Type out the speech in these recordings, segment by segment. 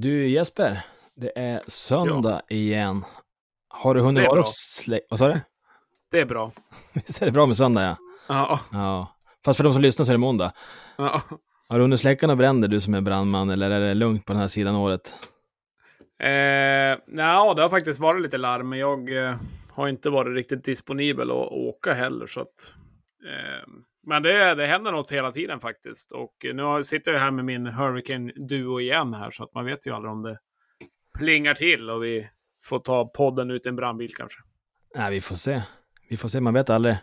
Du Jesper, det är söndag igen. Har du hunnit vara och slä... Vad sa du? Det är bra. Visst är det bra med söndag ja? Ja. Ja. Fast för de som lyssnar så är det måndag. ja. Har du hunnit släcka några bränder du som är brandman eller är det lugnt på den här sidan året? Eh, nja, det har faktiskt varit lite larm, men jag eh, har inte varit riktigt disponibel att åka heller. Så att, eh, men det, det händer något hela tiden faktiskt. Och nu sitter jag här med min Hurricane Duo igen här, så att man vet ju aldrig om det plingar till och vi får ta podden ut i en brandbil kanske. Nej, vi får se. Vi får se, man vet aldrig.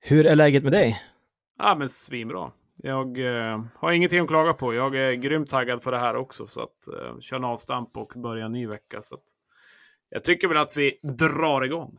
Hur är läget med dig? Ja, men svinbra. Jag eh, har ingenting att klaga på. Jag är grymt taggad för det här också. Så att eh, köra en avstamp och börja en ny vecka. Så att, jag tycker väl att vi drar igång.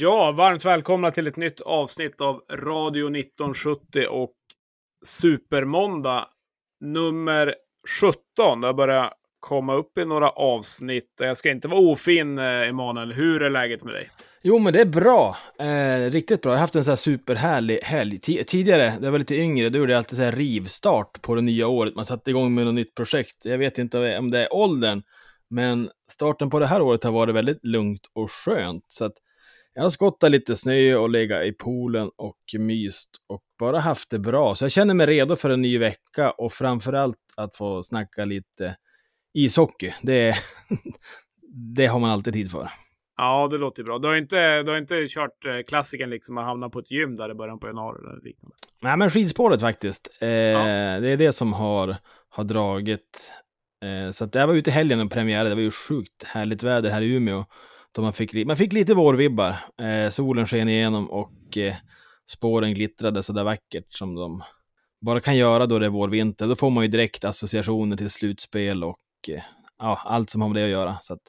Ja, varmt välkomna till ett nytt avsnitt av Radio 1970 och Supermåndag nummer 17. Det har börjat komma upp i några avsnitt. Jag ska inte vara ofin, eh, Emanuel. Hur är läget med dig? Jo, men det är bra. Eh, riktigt bra. Jag har haft en så här superhärlig helg. Ti- tidigare, när jag var lite yngre, då gjorde jag alltid så här rivstart på det nya året. Man satte igång med något nytt projekt. Jag vet inte om det är åldern, men starten på det här året har varit väldigt lugnt och skönt. Så att jag har skottat lite snö och legat i poolen och myst och bara haft det bra. Så jag känner mig redo för en ny vecka och framförallt att få snacka lite ishockey. Det, det har man alltid tid för. Ja, det låter bra. Du har inte, du har inte kört eh, klassikern liksom och hamnat på ett gym där i början på januari eller liknande? Nej, men skidspåret faktiskt. Eh, Det är det som har, har dragit. Eh, så att jag var ute i helgen och premiärade. Det var ju sjukt härligt väder här i Umeå. Då man, fick, man fick lite vårvibbar. Eh, solen sken igenom och eh, spåren glittrade så där vackert som de bara kan göra då det är vårvinter. Då får man ju direkt associationer till slutspel och eh, ja, allt som har med det att göra. Så att,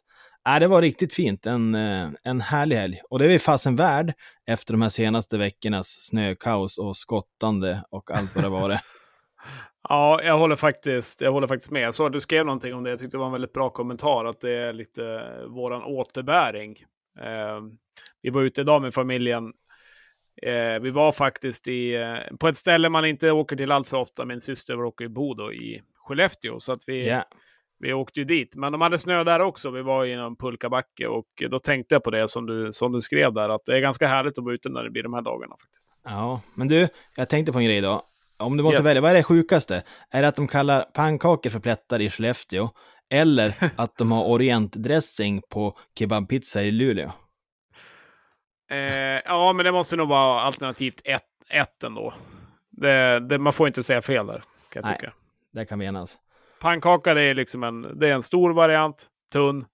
äh, det var riktigt fint. En, eh, en härlig helg. Och det är vi fasen värd efter de här senaste veckornas snökaos och skottande och allt vad det var. Ja, jag håller faktiskt, jag håller faktiskt med. Att du skrev någonting om det. Jag tyckte det var en väldigt bra kommentar. Att det är lite eh, våran återbäring. Eh, vi var ute idag med familjen. Eh, vi var faktiskt i, eh, på ett ställe man inte åker till allt för ofta. Min syster råkar ju bo då i Skellefteå. Så att vi, Ja. vi åkte ju dit. Men de hade snö där också. Vi var i en pulkabacke. Och då tänkte jag på det som du, som du skrev där. Att det är ganska härligt att vara ute när det blir de här dagarna faktiskt. ja, men du, jag tänkte på en grej idag. Om du måste Yes. välja, vad är det sjukaste? Är det att de kallar pannkakor för plättar i Skellefteå? Eller att de har orientdressing på kebabpizza i Luleå? Eh, ja, men det måste nog vara alternativt ett, ett ändå. Det, det, man får inte säga fel där, kan jag Nej. tycka. Det kan vi enas. Pannkaka, det är liksom en, det är en stor variant, tunn.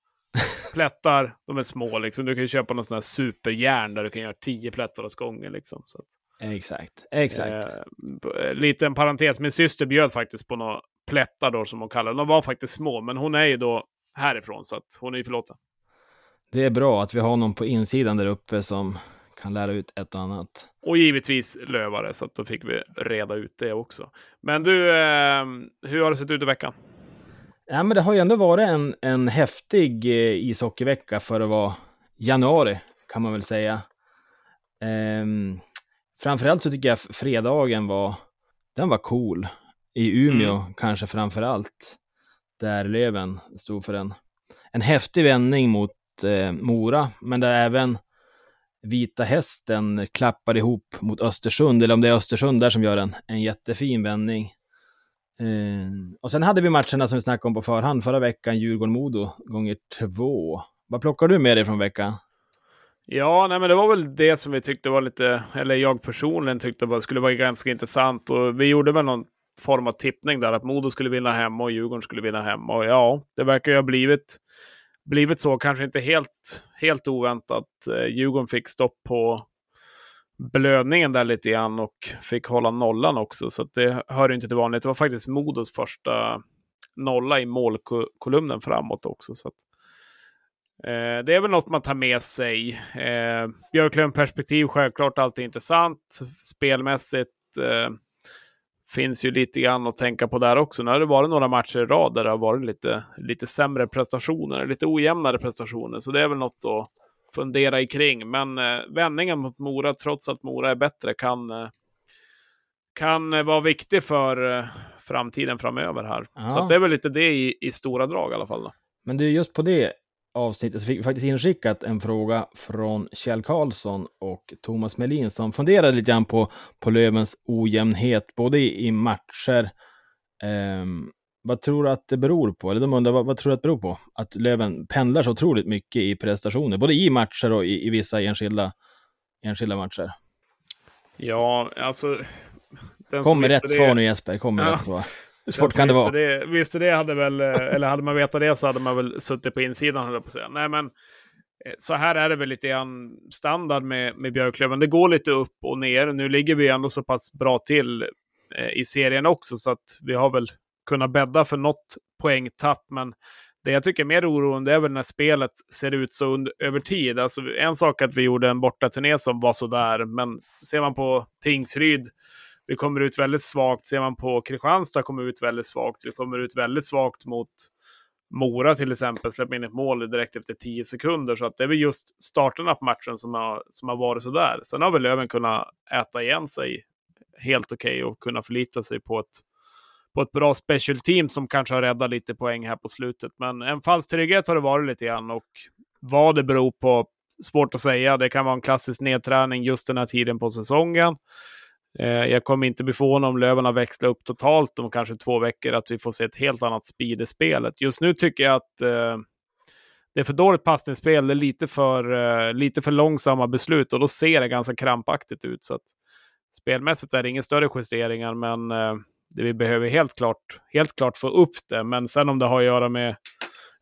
Plättar, de är små liksom. Du kan ju köpa någon sån här superjärn där du kan göra tio plättar åt gången liksom. Så att, Exakt, exakt. eh, b- liten parentes, min syster bjöd faktiskt på några plättar då som hon kallar det. De var faktiskt små, men hon är ju då härifrån så att hon är ju förlåten. Det är bra att vi har någon på insidan där uppe som kan lära ut ett och annat. Och givetvis lövare, så att då fick vi reda ut det också. Men du, eh, hur har det sett ut i veckan? Ja, men det har ju ändå varit en, en häftig eh, ishockeyvecka för att vara januari, kan man väl säga. Ehm, framförallt så tycker jag fredagen var, den var cool. I Umeå kanske framför allt. Där Löven stod för en, en häftig vändning mot eh, Mora, men där även Vita Hästen klappar ihop mot Östersund, eller om det är Östersund där som gör en, en jättefin vändning. Eh, och sen hade vi matcherna som vi snackade om på förhand förra veckan, Djurgården-Modo gånger två. Vad plockar du med dig från veckan? Ja, nej, men det var väl det som vi tyckte var lite, eller jag personligen tyckte var, skulle vara ganska intressant. Och vi gjorde väl någon form av tippning där, att Modo skulle vinna hemma och Djurgården skulle vinna hemma. Och ja, det verkar ju ha blivit blivit så, kanske inte helt, helt oväntat. Eh, Djurgården fick stopp på blödningen där lite grann och fick hålla nollan också, så det hör inte till vanligt. Det var faktiskt Modos första nolla i målkolumnen framåt också. Så att, eh, det är väl något man tar med sig. Eh, Björklund-perspektiv, självklart alltid intressant. Spelmässigt eh, finns ju lite grann att tänka på där också. Nu har det varit några matcher i rad där det har varit lite, lite sämre prestationer, lite ojämnare prestationer, så det är väl något att fundera i kring. Men eh, vändningen mot Mora, trots att Mora är bättre, kan, eh, kan vara viktig för eh, framtiden framöver här. Ja. Så det är väl lite det i, i stora drag i alla fall. Då. Men du, just på det avsnittet så fick vi faktiskt inskickat en fråga från Kjell Karlsson och Thomas Melin som funderade lite grann på, på Lövens ojämnhet, både i, i matcher. ehm, vad tror du att det beror på? Eller de undrar, vad, vad tror du att det beror på? Att Löven pendlar så otroligt mycket i prestationer, både i matcher och i, i vissa enskilda, enskilda matcher. Ja, alltså... Den Kommer visste rätt det- svar nu Jesper, kommer Ja. rätt svar. Hur svårt kan det vara? Det, visste det hade väl, eh, eller hade man vetat det så hade man väl suttit på insidan, höll på att säga. Nej, men eh, så här är det väl lite grann standard med, med Björklöven. Det går lite upp och ner. Nu ligger vi ändå så pass bra till eh, i serien också, så att vi har väl kunnat bädda för något poängtapp. Men det jag tycker är mer oroande är väl när spelet ser ut så under, över tid. Alltså, en sak att vi gjorde en bortaturné som var sådär, men ser man på Tingsryd vi kommer ut väldigt svagt. Ser man på Kristianstad kommer ut väldigt svagt. Vi kommer ut väldigt svagt mot Mora till exempel. Släpper in ett mål direkt efter 10 sekunder. Så att det är väl just starterna på matchen som har, som har varit sådär. Sen har väl Löven kunnat äta igen sig helt okej och kunna förlita sig på ett, på ett bra special team som kanske har räddat lite poäng här på slutet. Men en falsk trygghet har det varit lite grann och vad det beror på, svårt att säga. Det kan vara en klassisk nedträning just den här tiden på säsongen. Eh, Jag kommer inte bli förvånad om Löven har växlat upp totalt om kanske två veckor, att vi får se ett helt annat speed i spelet. Just nu tycker jag att eh, det är för dåligt passningsspel, det är lite för, eh, lite för långsamma beslut och då ser det ganska krampaktigt ut. Så att spelmässigt är det inga större justeringar, men eh, det vi behöver helt klart, helt klart få upp det. Men sen om det har att göra med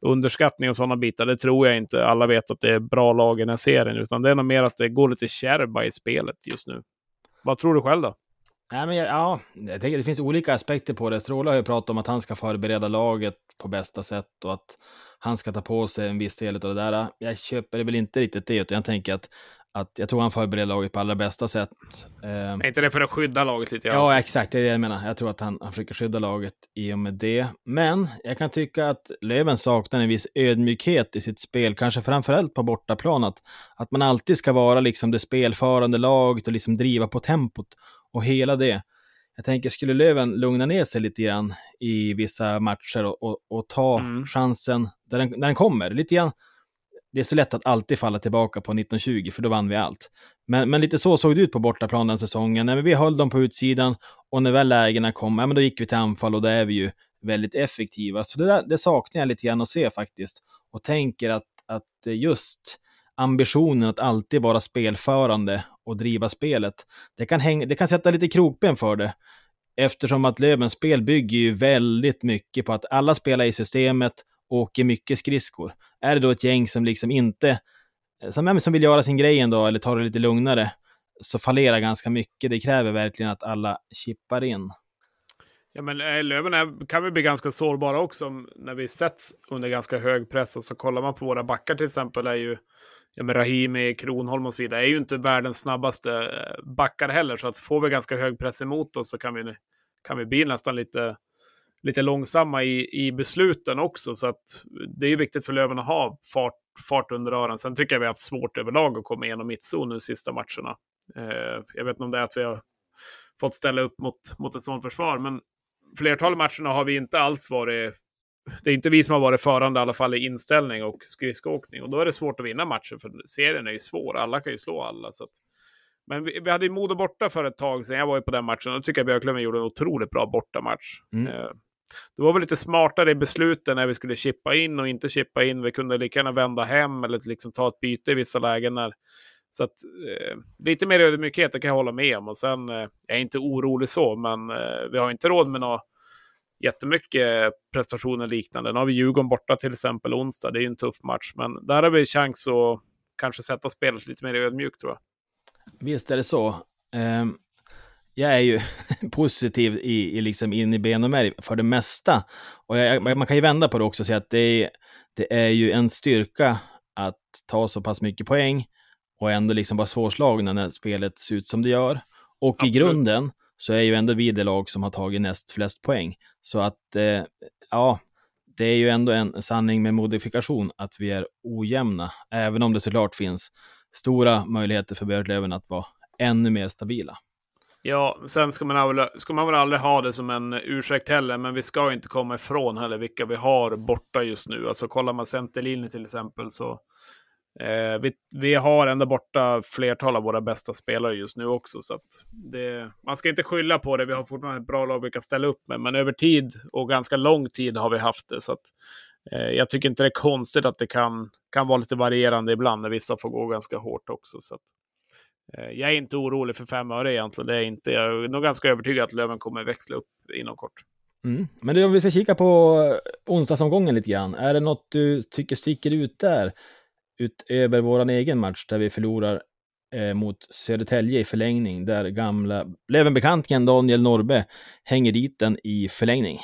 underskattning och sådana bitar, det tror jag inte. Alla vet att det är bra lag i den här serien, utan det är nog mer att det går lite kärva i spelet just nu. Vad tror du själv då? Nej, men jag, ja, jag tänker det finns olika aspekter på det. Stråle har ju pratat om att han ska förbereda laget på bästa sätt och att han ska ta på sig en viss del av det där. Jag köper det väl inte riktigt det, utan jag tänker att, att jag tror han förbereder laget på allra bästa sätt. Eh, Är inte det för att skydda laget lite? Ja, exakt. Det är det jag menar. Jag tror att han, han försöker skydda laget i och med det. Men jag kan tycka att Löven saknar en viss ödmjukhet i sitt spel, kanske framförallt på bortaplan. Att, att man alltid ska vara liksom det spelförande laget och liksom driva på tempot och hela det. Jag tänker, skulle Löven lugna ner sig lite grann i vissa matcher och, och, och ta Mm. chansen där den, där den kommer, lite grann. Det är så lätt att alltid falla tillbaka på 1920, för då vann vi allt. Men, men lite så såg det ut på bortaplan den säsongen. När vi höll dem på utsidan och när väl lägena kom, ja, men då gick vi till anfall och då är vi ju väldigt effektiva. Så det, där, det saknar jag lite grann att se faktiskt. Och tänker att, att just ambitionen att alltid vara spelförande och driva spelet, det kan, hänga, det kan sätta lite krokben för det. Eftersom att Lövens spel bygger ju väldigt mycket på att alla spelar i systemet och åker mycket skridskor. Är det då ett gäng som liksom inte, eh, som, som vill göra sin grej ändå eller ta det lite lugnare, så fallerar ganska mycket. Det kräver verkligen att alla chippar in. Ja, men eh, Löven är, kan vi bli ganska sårbara också när vi sätts under ganska hög press. Och så kollar man på våra backar till exempel, är ju ja, men Rahimi, Kronholm och så vidare, är ju inte världens snabbaste eh, backar heller. Så att får vi ganska hög press emot oss så kan vi, kan vi bli nästan lite, lite långsamma i, i besluten också. Så att det är ju viktigt för Löven att ha fart, fart under öronen. Sen tycker jag vi har haft svårt överlag att komma igenom mittzon nu sista matcherna. Eh, jag vet inte om det är att vi har fått ställa upp mot, mot ett sådant försvar, men flertalet matcherna har vi inte alls varit... Det är inte vi som har varit förande i alla fall i inställning och skridskoåkning. Och då är det svårt att vinna matchen, för serien är ju svår. Alla kan ju slå alla. Så att... Men vi, vi hade ju Modo borta för ett tag sedan. Jag var ju på den matchen. Och då tycker jag Björklöven gjorde en otroligt bra bortamatch. Mm. Eh, det var väl lite smartare i besluten när vi skulle chippa in och inte chippa in. Vi kunde lika gärna vända hem eller liksom ta ett byte i vissa lägen. När, så att, eh, lite mer ödmjukhet, det kan jag hålla med om. Och sen, eh, jag är inte orolig så, men eh, vi har inte råd med några jättemycket prestationer liknande. Nu har vi Djurgården borta till exempel onsdag, det är ju en tuff match, men där har vi chans att kanske sätta spelet lite mer ödmjukt tror jag. Visst är det så. Um, jag är ju positiv i, i liksom in i ben och märg för det mesta. Och jag, man kan ju vända på det också och säga att det är, det är ju en styrka att ta så pass mycket poäng och ändå liksom vara svårslagna när spelet ser ut som det gör. Och Absolut. i grunden så är ju ändå vi det lag som har tagit näst flest poäng. Så att, eh, ja, det är ju ändå en sanning med modifikation att vi är ojämna, även om det såklart finns stora möjligheter för Björklöven att vara ännu mer stabila. Ja, sen ska man, väl, ska man väl aldrig ha det som en ursäkt heller, men vi ska inte komma ifrån heller vilka vi har borta just nu. Alltså kollar man centerlinjen till exempel så eh, vi, vi har ändå borta flertal av våra bästa spelare just nu också. Så det, man ska inte skylla på det. Vi har fortfarande ett bra lag vi kan ställa upp med, men över tid och ganska lång tid har vi haft det. Så att, eh, jag tycker inte det är konstigt att det kan, kan vara lite varierande ibland när vissa får gå ganska hårt också. Så att, Eh, Eh, jag är inte orolig för fem öre egentligen. Det är inte. Jag är nog ganska övertygad att Löven kommer växla upp inom kort. Mm. Men det, om vi ska kika på eh, onsdagsomgången lite grann. Är det något du tycker sticker ut där? Utöver vår egen match där vi förlorar eh, mot Södertälje i förlängning. Där gamla Lövenbekantingen Daniel Norbe hänger dit den i förlängning.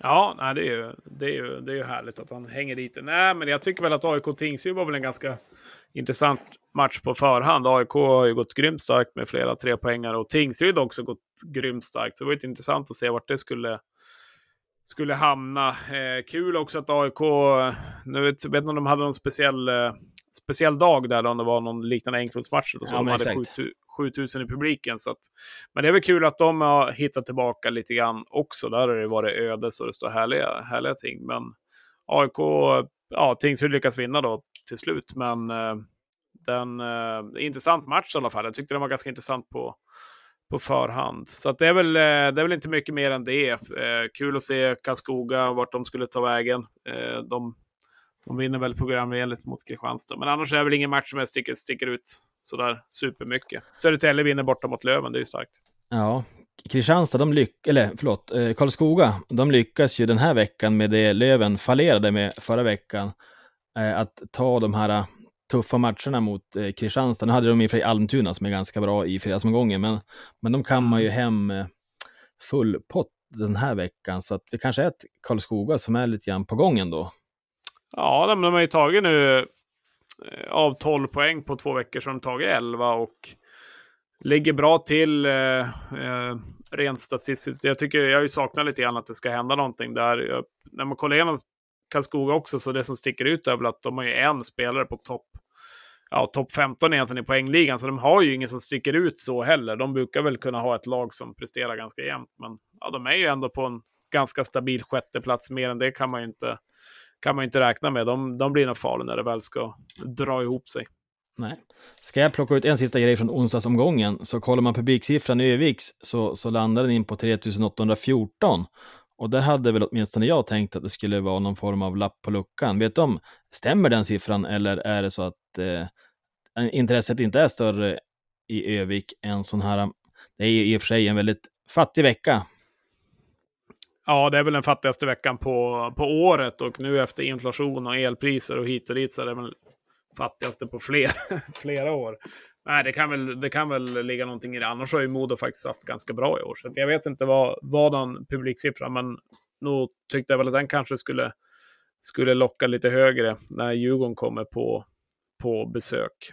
Ja, nej, det, är ju, det, är ju, det är ju härligt att han hänger dit. Nej, men jag tycker väl att AIK Tingsryd var väl en ganska intressant match på förhand. AIK har ju gått grymt starkt med flera trepoängare och Tingsryd har också gått grymt starkt. Så det var ju intressant att se vart det skulle, skulle hamna. Eh, kul också att AIK, nu vet, jag inte om de hade någon speciell, eh, speciell dag där, om det var någon liknande enkronasmatch. Ja, de hade 7000 i publiken. Så att, men det är väl kul att de har hittat tillbaka lite grann också. Där har det varit öde så det står härliga, härliga ting. Men AIK, ja, Tingsryd lyckas vinna då till slut. Men eh, den, eh, intressant match i alla fall. Jag tyckte den var ganska intressant på, på förhand. Så att det, är väl, eh, det är väl inte mycket mer än det. Eh, kul att se Karlskoga, vart de skulle ta vägen. Eh, de, de vinner väl programenligt mot Kristianstad. Men annars är det väl ingen match som sticker, sticker ut sådär supermycket. Södertälje vinner borta mot Löven, det är ju starkt. Ja, Kristianstad, de lyck eller förlåt, eh, Karlskoga, de lyckas ju den här veckan med det Löven fallerade med förra veckan. Eh, att ta de här tuffa matcherna mot eh, Kristianstad. Nu hade de i och för sig Almtuna som är ganska bra i fredagsomgången, men, men de kammar ju hem eh, full pott den här veckan, så att det kanske är ett Karlskoga som är lite grann på gången då. Ja, de, de har ju tagit nu eh, av 12 poäng på två veckor så har de tagit 11 och ligger bra till eh, eh, rent statistiskt. Jag tycker jag har ju saknat lite grann att det ska hända någonting där. Jag, när man kollar igenom Karlskoga också, så det som sticker ut är väl att de har ju en spelare på topp ja, top 15 egentligen i poängligan, så de har ju ingen som sticker ut så heller. De brukar väl kunna ha ett lag som presterar ganska jämnt, men ja, de är ju ändå på en ganska stabil sjätteplats. Mer än det kan man ju inte, kan man inte räkna med. De, de blir nog farliga när det väl ska dra ihop sig. Nej. Ska jag plocka ut en sista grej från onsdagsomgången, så kollar man publiksiffran i Öviks så, så landar den in på 3814. Och där hade väl åtminstone jag tänkt att det skulle vara någon form av lapp på luckan. Vet de, stämmer den siffran eller är det så att eh, intresset inte är större i Övik än sån här, det är i och för sig en väldigt fattig vecka. Ja, det är väl den fattigaste veckan på, på året och nu efter inflation och elpriser och hit och dit så är det väl fattigaste på fler, flera år. Nej, det kan, väl, det kan väl ligga någonting i det. Annars har ju Modo faktiskt haft ganska bra i år. Så jag vet inte vad, vad den publiksiffran, men nog tyckte jag väl att den kanske skulle, skulle locka lite högre när Djurgården kommer på, på besök.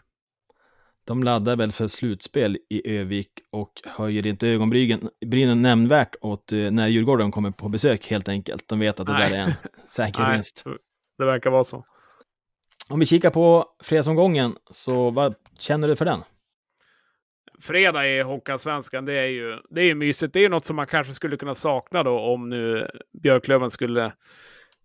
De laddar väl för slutspel i Övik och höjer inte ögonbrynen nämnvärt åt eh, när Djurgården kommer på besök helt enkelt. De vet att det Nej. där är en säker vinst. Det verkar vara så. Om vi kikar på fredagsomgången, så vad känner du för den? Fredag i Hockeyallsvenskan, det är ju det är mysigt. Det är något som man kanske skulle kunna sakna då om nu Björklöven skulle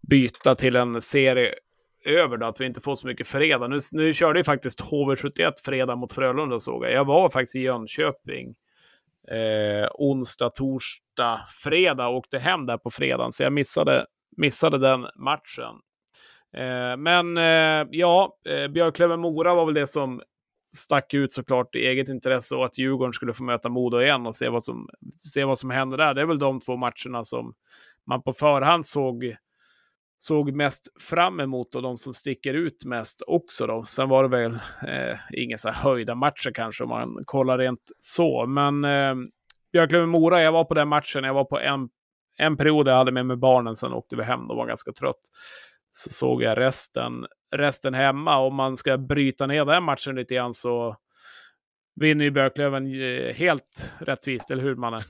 byta till en serie över då, att vi inte får så mycket fredag. Nu, nu körde ju faktiskt HV71 fredag mot Frölunda såg jag. Jag var faktiskt i Jönköping eh, onsdag, torsdag, fredag och åkte hem där på fredagen, så jag missade, missade den matchen. Eh, men eh, ja, eh, Björklöven-Mora var väl det som stack ut såklart i eget intresse och att Djurgården skulle få möta Modo igen och se vad som, se vad som händer där. Det är väl de två matcherna som man på förhand såg, såg mest fram emot och de som sticker ut mest också. Då. Sen var det väl eh, inga så höjda matcher kanske om man kollar rent så. Men eh, Björklöven-Mora, jag var på den matchen, jag var på en, en period jag hade med mig barnen, sen åkte vi hem de var ganska trött. Så såg jag resten, resten hemma. Om man ska bryta ner den matchen lite grann så vinner ju Björklöven eh, helt rättvist, eller hur mannen?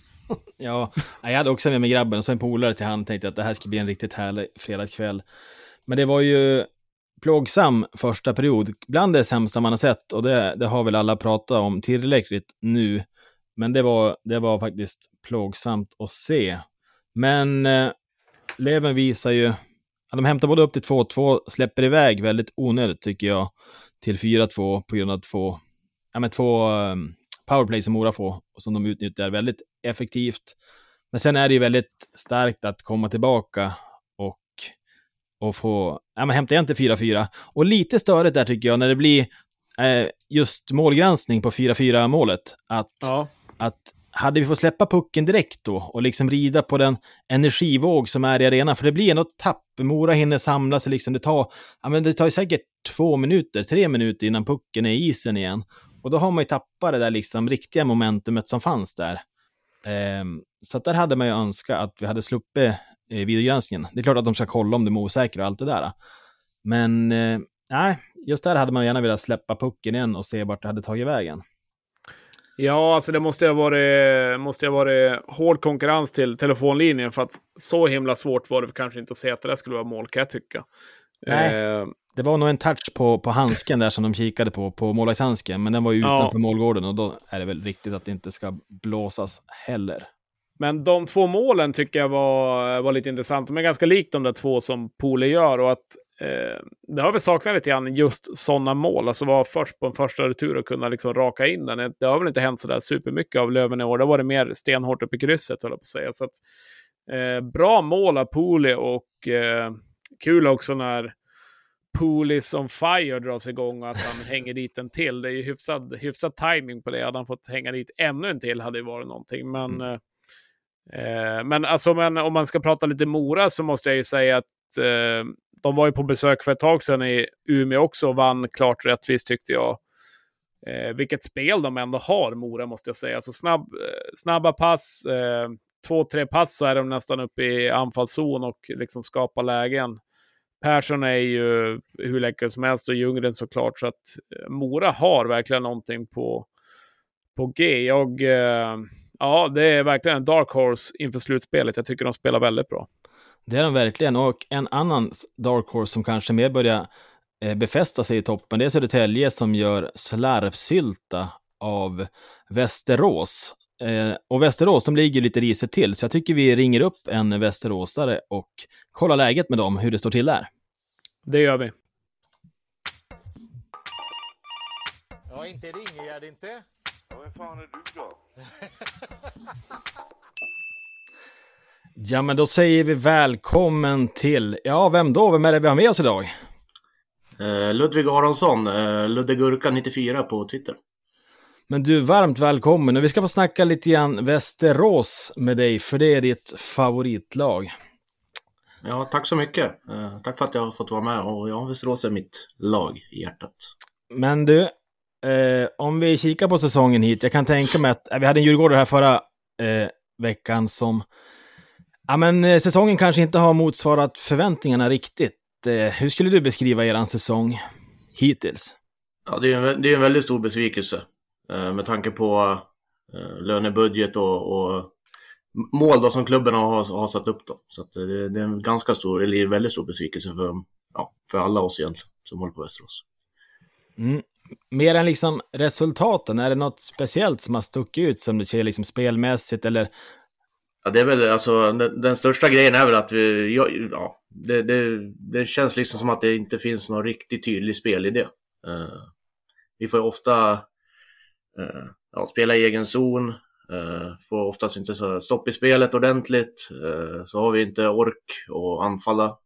Ja, jag hade också med mig grabben och så en polare till han tänkte att det här ska bli en riktigt härlig fredagskväll. Men det var ju plågsam första period, bland det sämsta man har sett och det, det har väl alla pratat om tillräckligt nu. Men det var, det var faktiskt plågsamt att se. Men eh, Leven visar ju, de hämtar både upp till 2-2, släpper iväg väldigt onödigt tycker jag, till 4-2 på grund av två, ja men två um, powerplay som Mora får och som de utnyttjar väldigt effektivt. Men sen är det ju väldigt starkt att komma tillbaka och, och få ja, men hämta igen till 4-4. Och lite störigt där tycker jag när det blir eh, just målgranskning på 4-4 målet. Att, Ja. att hade vi fått släppa pucken direkt då och liksom rida på den energivåg som är i arenan, för det blir ändå tapp. Mora hinner samla sig, liksom, det, tar, ja, men det tar ju säkert två minuter, tre minuter innan pucken är i isen igen. Och då har man ju tappat det där liksom riktiga momentumet som fanns där. Ehm, så att där hade man ju önskat att vi hade sluppit eh, videogranskningen. Det är klart att de ska kolla om de är osäkra och allt det där. Men eh, nej, just där hade man gärna velat släppa pucken igen och se vart det hade tagit vägen. Ja, alltså det måste ha varit, måste ha varit hård konkurrens till telefonlinjen för att så himla svårt var det kanske inte att se att det där skulle vara mål, kan jag tycka. Nej. Eh, Det var nog en touch på, på handsken där som de kikade på, på målvaktshandsken, men den var ju Ja. utanför målgården och då är det väl riktigt att det inte ska blåsas heller. Men de två målen tycker jag var, var lite intressant. De är ganska likt de där två som Pole gör. Och att, eh, det har vi saknat lite grann, just sådana mål. Alltså vara först på en första retur och kunna liksom raka in den. Det har väl inte hänt sådär supermycket av Löven i år. Det har varit mer stenhårt upp i krysset, höll jag på att säga. Så att, eh, bra mål av Pole och eh, kul också när Polis on fire dras igång och att han hänger dit en till. Det är ju hyfsad, hyfsad timing på det. Hade han fått hänga dit ännu en till hade det varit någonting. Men, eh, eh, men, alltså, men om man ska prata lite Mora så måste jag ju säga att eh, de var ju på besök för ett tag sedan i Umeå också och vann klart rättvist tyckte jag. Eh, vilket spel de ändå har, Mora, måste jag säga. Alltså snabb, eh, snabba pass, eh, två, tre pass så är de nästan uppe i anfallszon och liksom skapar lägen. Persson är ju hur läcker som helst och Ljunggren såklart. Så att eh, Mora har verkligen någonting på, på G. Jag, eh, ja, det är verkligen en dark horse inför slutspelet. Jag tycker de spelar väldigt bra. Det är de verkligen. Och en annan dark horse som kanske mer börjar eh, befästa sig i toppen, det är Södertälje som gör slarvsylta av Västerås. Eh, och Västerås, de ligger lite risigt till, så jag tycker vi ringer upp en västeråsare och kollar läget med dem, hur det står till där. Det gör vi. Ja, inte Ringegärd inte. Ja, vem fan är du då? Ja, men då säger vi välkommen till, ja, vem då? Vem är det vi har med oss idag? Eh, Ludvig Aronsson, eh, Luddegurka94 på Twitter. Men du, varmt välkommen och vi ska få snacka lite grann Västerås med dig, för det är ditt favoritlag. Ja, tack så mycket. Eh, tack för att jag har fått vara med och ja, Västerås är mitt lag i hjärtat. Men du, eh, om vi kikar på säsongen hit, jag kan tänka mig att, eh, vi hade en djurgårdare här förra eh, veckan som, ja men eh, säsongen kanske inte har motsvarat förväntningarna riktigt. Eh, hur skulle du beskriva eran säsong hittills? Ja, det är en, det är en väldigt stor besvikelse med tanke på eh, lönebudget och, och mål då som klubben har, har satt upp. Då. Så att det, det är en ganska stor, eller väldigt stor besvikelse för, ja, för alla oss egentligen som håller på Västerås. Mm. Mer än liksom resultaten, är det något speciellt som har stuckit ut som du ser liksom spelmässigt eller Ja, det är väl alltså den, den största grejen är väl att vi, ja, ja det, det, det känns liksom som att det inte finns någon riktigt tydlig spelidé. Uh, vi får ju ofta ja, spela i egen zon, uh, får oftast inte så stopp i spelet ordentligt, uh, så har vi inte ork att anfalla.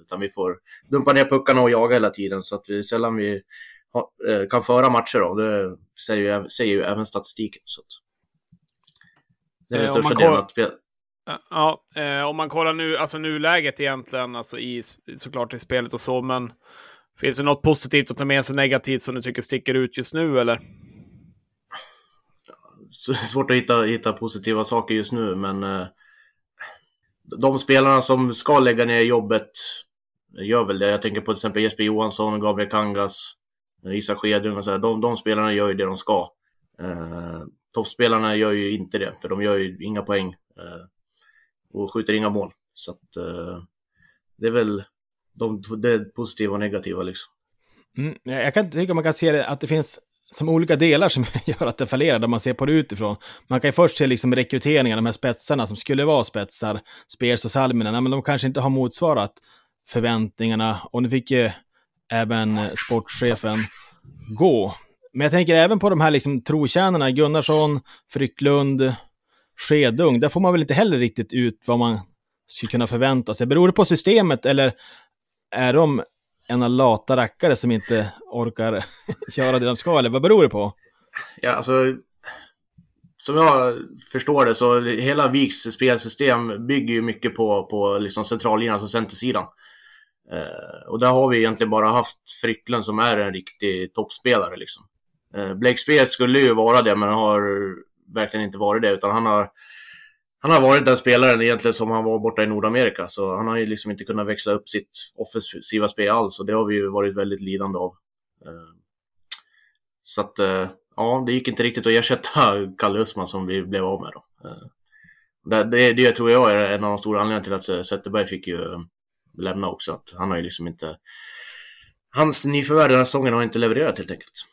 Utan vi får dumpa ner puckarna och jaga hela tiden så att vi sällan vi kan föra matcher då. Det säger ju, säger ju även statistiken. Så det är den Eh, största delen att spela. Ja, eh, om man kollar nu, alltså nuläget egentligen, alltså i, såklart i spelet och så, men finns det något positivt att ta med sig negativt som du tycker sticker ut just nu, eller? Svårt att hitta, hitta positiva saker just nu, men eh, de spelarna som ska lägga ner jobbet gör väl det. Jag tänker på till exempel Jesper Johansson, Gabriel Kangas, eh, Isak Skedung och så här. De, de spelarna gör ju det de ska. Eh, toppspelarna gör ju inte det, för de gör ju inga poäng eh, och skjuter inga mål. Så att, eh, det är väl de, det positiva och negativa liksom. Mm, jag kan tycka man kan se det, att det finns som olika delar som gör att det fallerar, där man ser på det utifrån. Man kan ju först se liksom rekryteringen, de här spetsarna som skulle vara spetsar, Spears och Salminen, men de kanske inte har motsvarat förväntningarna. Och nu fick ju även sportchefen gå. Men jag tänker även på de här liksom trotjänarna, Gunnarsson, Frycklund, Skedung. Där får man väl inte heller riktigt ut vad man skulle kunna förvänta sig. Beror det på systemet eller är de ena lata rackare som inte orkar köra det de ska, eller vad beror det på? Ja, alltså, som jag förstår det så hela Viks spelsystem bygger ju mycket på, på liksom centrallinjen, alltså centersidan. Eh, och där har vi egentligen bara haft Frycklund som är en riktig toppspelare. Liksom. Eh, Blake Spears skulle ju vara det, men har verkligen inte varit det, utan han har han har varit den spelaren egentligen som han var borta i Nordamerika, så han har ju liksom inte kunnat växla upp sitt offensiva spel alls och det har vi ju varit väldigt lidande av. Eh, så att, eh, ja, det gick inte riktigt att ersätta Kalle Östman som vi blev av med då. Eh, det, det, det tror jag är en av de stora anledningarna till att Zetterberg fick ju lämna också, att han har ju liksom inte... Hans nyförvärv den här säsongen har inte levererat helt enkelt.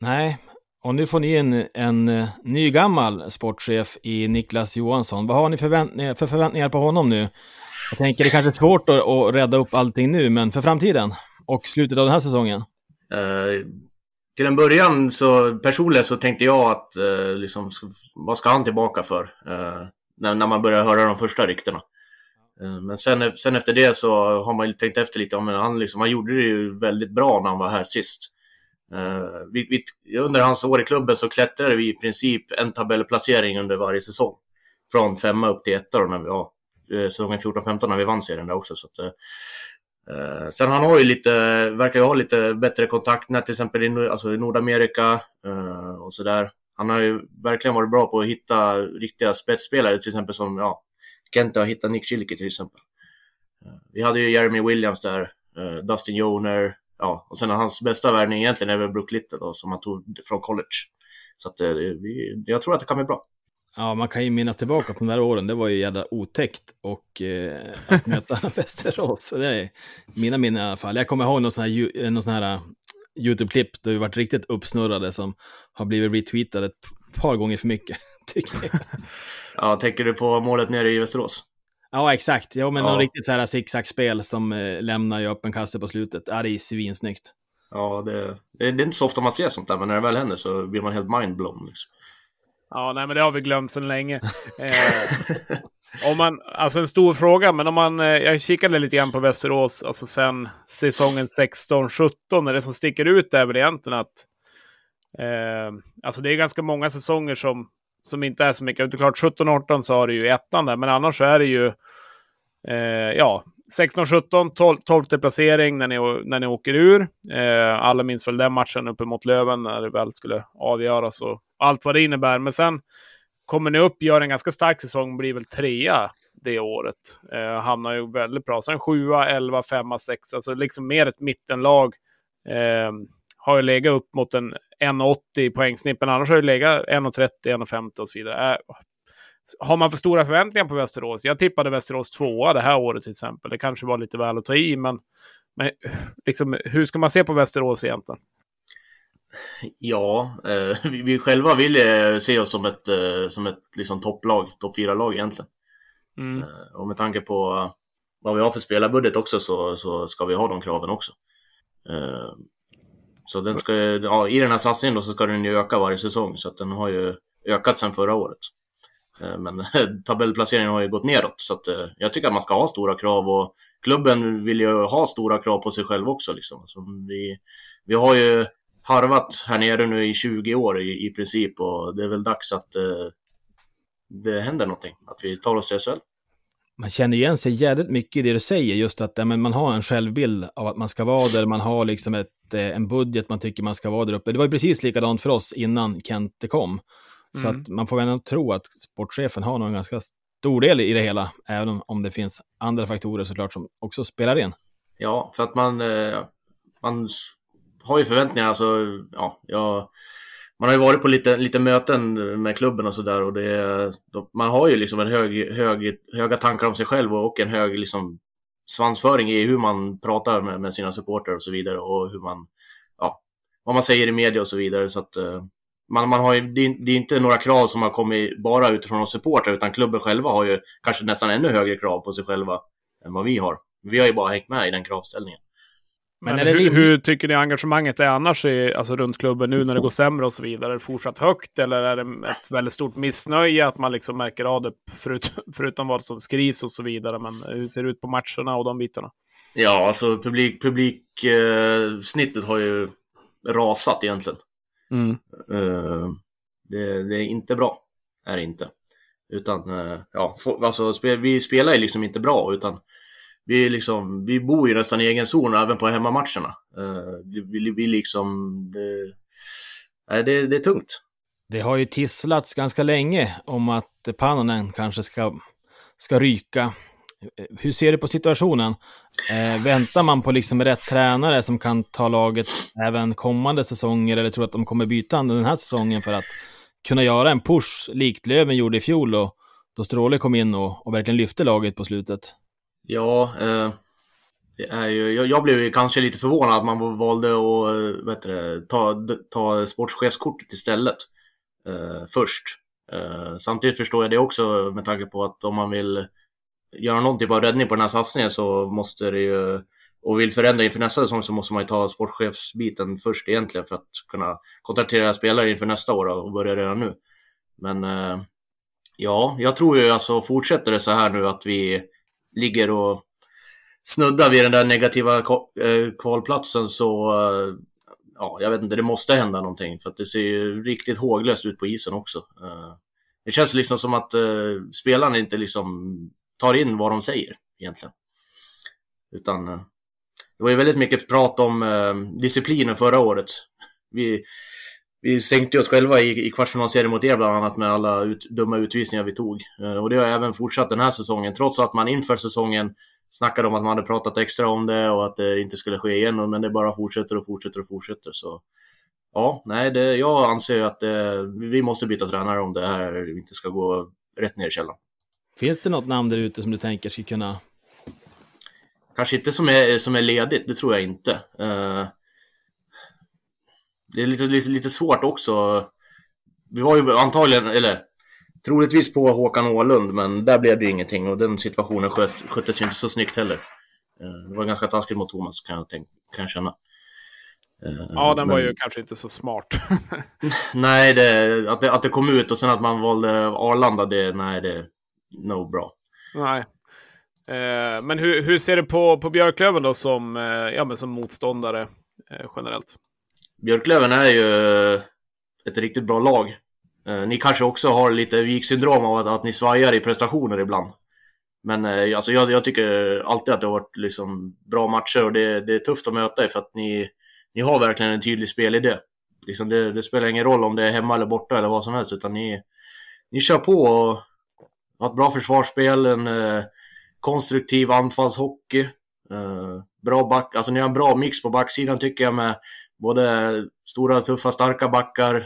Nej, och nu får ni en, en nygammal ny gammal sportchef i Niklas Johansson. Vad har ni förväntningar, eh, för förväntningar på honom nu? Jag tänker det kanske är svårt att, att rädda upp allting nu, men för framtiden och slutet av den här säsongen? Uh, till en början så personligen så tänkte jag att uh, liksom, vad ska han tillbaka för? när, när man börjar höra de första ryktena. Men sen, sen efter det så har man ju tänkt efter lite. Men han, liksom, han gjorde det ju väldigt bra när han var här sist. Uh, vi, vi, under hans år i klubben så klättrade vi i princip en tabellplacering under varje säsong. Från femma upp till etta då, när vi, ja, eh, säsongen 14-15 när vi vann serien där också. Så att, uh, sen han har ju lite, verkar ju ha lite bättre kontaktnät till exempel i, alltså i Nordamerika uh, och sådär. Han har ju verkligen varit bra på att hitta riktiga spetsspelare, till exempel som ja, Kenta har hittat Nick Schilke till exempel. Vi hade ju Jeremy Williams där, Dustin Joner, ja, och sen hans bästa värvning egentligen är väl Brook Little då, som han tog från college. Så att, eh, vi, jag tror att det kan bli bra. Ja, man kan ju minnas tillbaka på de där åren. Det var ju jävla otäckt och eh, att möta Västerås. Det är mina minnen i alla fall. Jag kommer ihåg någon sån här, någon sån här eh, YouTube-klipp där vi varit riktigt uppsnurrade som har blivit retweetade ett par gånger för mycket, tycker jag. ja, tänker du på målet nere i Västerås? Ja, exakt. Ja, men ja. någon riktigt så här zigzag-spel som eh, lämnar ju öppen kasse på slutet. Ja, det är svinsnyggt. Ja, det, det, det, är inte så ofta man ser sånt där, men när det väl händer så blir man helt mindblown. Liksom. Ja, nej, men det har vi glömt sedan länge. eh, om man, alltså en stor fråga, men om man, eh, jag kikade lite grann på Västerås, alltså sen säsongen 16-17, det som sticker ut är väl egentligen att eh, alltså det är ganska många säsonger som som inte är så mycket. Det är klart, 17-18 så har du ju ettan där, men annars så är det ju eh, ja, 16-17, 12, 12 placering när ni, när ni åker ur. Eh, alla minns väl den matchen uppe mot Löven när det väl skulle avgöras och allt vad det innebär. Men sen kommer ni upp, gör en ganska stark säsong, blir väl trea det året. Eh, hamnar ju väldigt bra. Sen 7, 11, 5, 6, alltså liksom mer ett mittenlag. Eh, har ju legat upp mot en 1,80 poängsnitt, men annars har det legat 1,30, 1,50 och så vidare. Äh, har man för stora förväntningar på Västerås? Jag tippade Västerås tvåa det här året till exempel. Det kanske var lite väl att ta i, men, men liksom, hur ska man se på Västerås egentligen? Ja, eh, vi, vi, själva vill se oss som ett, eh, som ett liksom topplag, topp fyra lag egentligen. Mm. Eh, och med tanke på vad vi har för spelarbudget också så, så ska vi ha de kraven också. Så den ska, ja, i den här satsningen då så ska den ju öka varje säsong, så att den har ju ökat sedan förra året. Eh, men tabellplaceringen har ju gått neråt, så att eh, jag tycker att man ska ha stora krav och klubben vill ju ha stora krav på sig själv också. Liksom. Alltså, vi, vi har ju harvat här nere nu i 20 år i, i princip och det är väl dags att eh, det händer någonting. Att vi tar oss till SHL. Man känner igen sig jävligt mycket i det du säger, just att ja, men man har en självbild av att man ska vara där, man har liksom ett, eh, en budget man tycker man ska vara där uppe. Det var ju precis likadant för oss innan Kente kom. Så Mm. att man får ändå tro att sportchefen har någon ganska stor del i det hela, även om- det finns andra faktorer såklart som också spelar in. Ja, för att man, eh, man har ju förväntningar. Alltså, ja, jag, man har ju varit på lite, lite möten med klubben och sådär och det, man har ju liksom en hög, hög, höga tankar om sig själv och en hög liksom, svansföring i hur man pratar med, med sina supportrar och så vidare och hur man, ja, vad man säger i media och så vidare. Så att, eh, man, man har ju, det, är, det är inte några krav som har kommit bara utifrån oss supportrar utan klubben själva har ju kanske nästan ännu högre krav på sig själva än vad vi har. Vi har ju bara hängt med i den kravställningen. Men, Men hur, hur tycker ni engagemanget är annars i, alltså runt klubben nu när det går sämre och så vidare? Är det fortsatt högt eller är det ett väldigt stort missnöje att man liksom märker av det förut, förutom vad som skrivs och så vidare? Men hur ser det ut på matcherna och de bitarna? Ja, alltså publik, publik eh, snittet har ju rasat egentligen. Eh, det, det är inte bra, är det inte. Utan, eh, ja, få- alltså, spe, vi spelar ju liksom inte bra utan vi, liksom, vi bor ju nästan i egen zon även på hemmamatcherna. Eh, vi, vi, vi liksom, det, det, det är tungt. Det har ju tisslats ganska länge om att Pannonen kanske ska, ska ryka. Hur ser du på situationen? Eh, väntar man på liksom rätt tränare som kan ta laget även kommande säsonger eller tror du att de kommer byta under den här säsongen för att kunna göra en push likt Löven gjorde i fjol och då Stråle kom in och, och verkligen lyfte laget på slutet? Ja, eh, det är ju, jag, jag blev ju kanske lite förvånad att man valde att eh, vet det, ta, ta sportchefskortet istället eh, först. Eh, samtidigt förstår jag det också med tanke på att om man vill göra någon typ av räddning på den här satsningen så måste det ju och vill förändra inför nästa säsong så måste man ju ta sportchefsbiten först egentligen för att kunna kontraktera spelare inför nästa år och börja redan nu. Men eh, ja, jag tror ju alltså fortsätter det så här nu att vi ligger och snuddar vid den där negativa eh, kvalplatsen så eh, ja, jag vet inte, det måste hända någonting för att det ser ju riktigt håglöst ut på isen också. Eh, det känns liksom som att spelarna inte liksom tar in vad de säger egentligen. Utan det var ju väldigt mycket prat om disciplinen förra året. Vi, vi sänkte oss själva i, i kvartsfinalserien mot er bland annat med alla ut, dumma utvisningar vi tog. Eh, och det har även fortsatt den här säsongen, trots att man inför säsongen snackade om att man hade pratat extra om det och att det inte skulle ske igen, men det bara fortsätter och fortsätter och fortsätter. Så ja, nej, det, jag anser att det, vi måste byta tränare om det här inte ska gå rätt ner i källaren. Finns det något namn där ute som du tänker ska kunna... Kanske inte som är, som är ledigt, det tror jag inte. Eh, det är lite, lite, lite svårt också. Vi var ju antagligen, eller troligtvis på Håkan Åhlund, men där blev det ju ingenting och den situationen sköt, sköttes ju inte så snyggt heller. Eh, det var ganska taskigt mot Thomas kan jag, tänk, kan jag känna. Eh, Ja, den var men- ju kanske inte så smart. Nej, det, att, det, att det kom ut och sen att man valde Arlanda, det, nej, det no bra. Nej. Eh, men hur, hur ser du på, på Björklöven då som, eh, ja, men som motståndare eh, generellt? Björklöven är ju eh, ett riktigt bra lag. Eh, ni kanske också har lite viksyndrom av att, att ni svajar i prestationer ibland. Men eh, alltså jag, jag tycker alltid att det har varit liksom bra matcher och det, det är tufft att möta er för att ni, ni har verkligen en tydlig spelidé. Liksom det, det spelar ingen roll om det är hemma eller borta eller vad som helst utan ni, ni kör på och har ett bra försvarsspel, en eh, konstruktiv anfallshockey. Eh, bra back, alltså ni har en bra mix på backsidan tycker jag med både stora, tuffa, starka backar,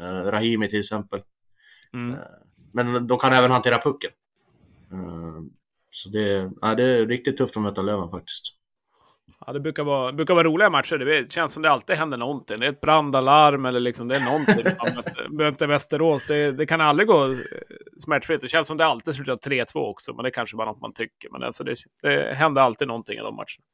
eh, Rahimi till exempel. Mm. Men de kan även hantera pucken. Eh, så det, ja, det är riktigt tufft att möta Löven faktiskt. Ja, det brukar vara, brukar vara roliga matcher. Det känns som det alltid händer någonting. Det är ett brandalarm eller liksom det är någonting. Möter- Västerås. Det, det kan aldrig gå eh, smärtfritt. Det känns som det alltid slutar 3-2 också. Men det är kanske bara något man tycker. Men alltså det, det händer alltid någonting i de matcherna.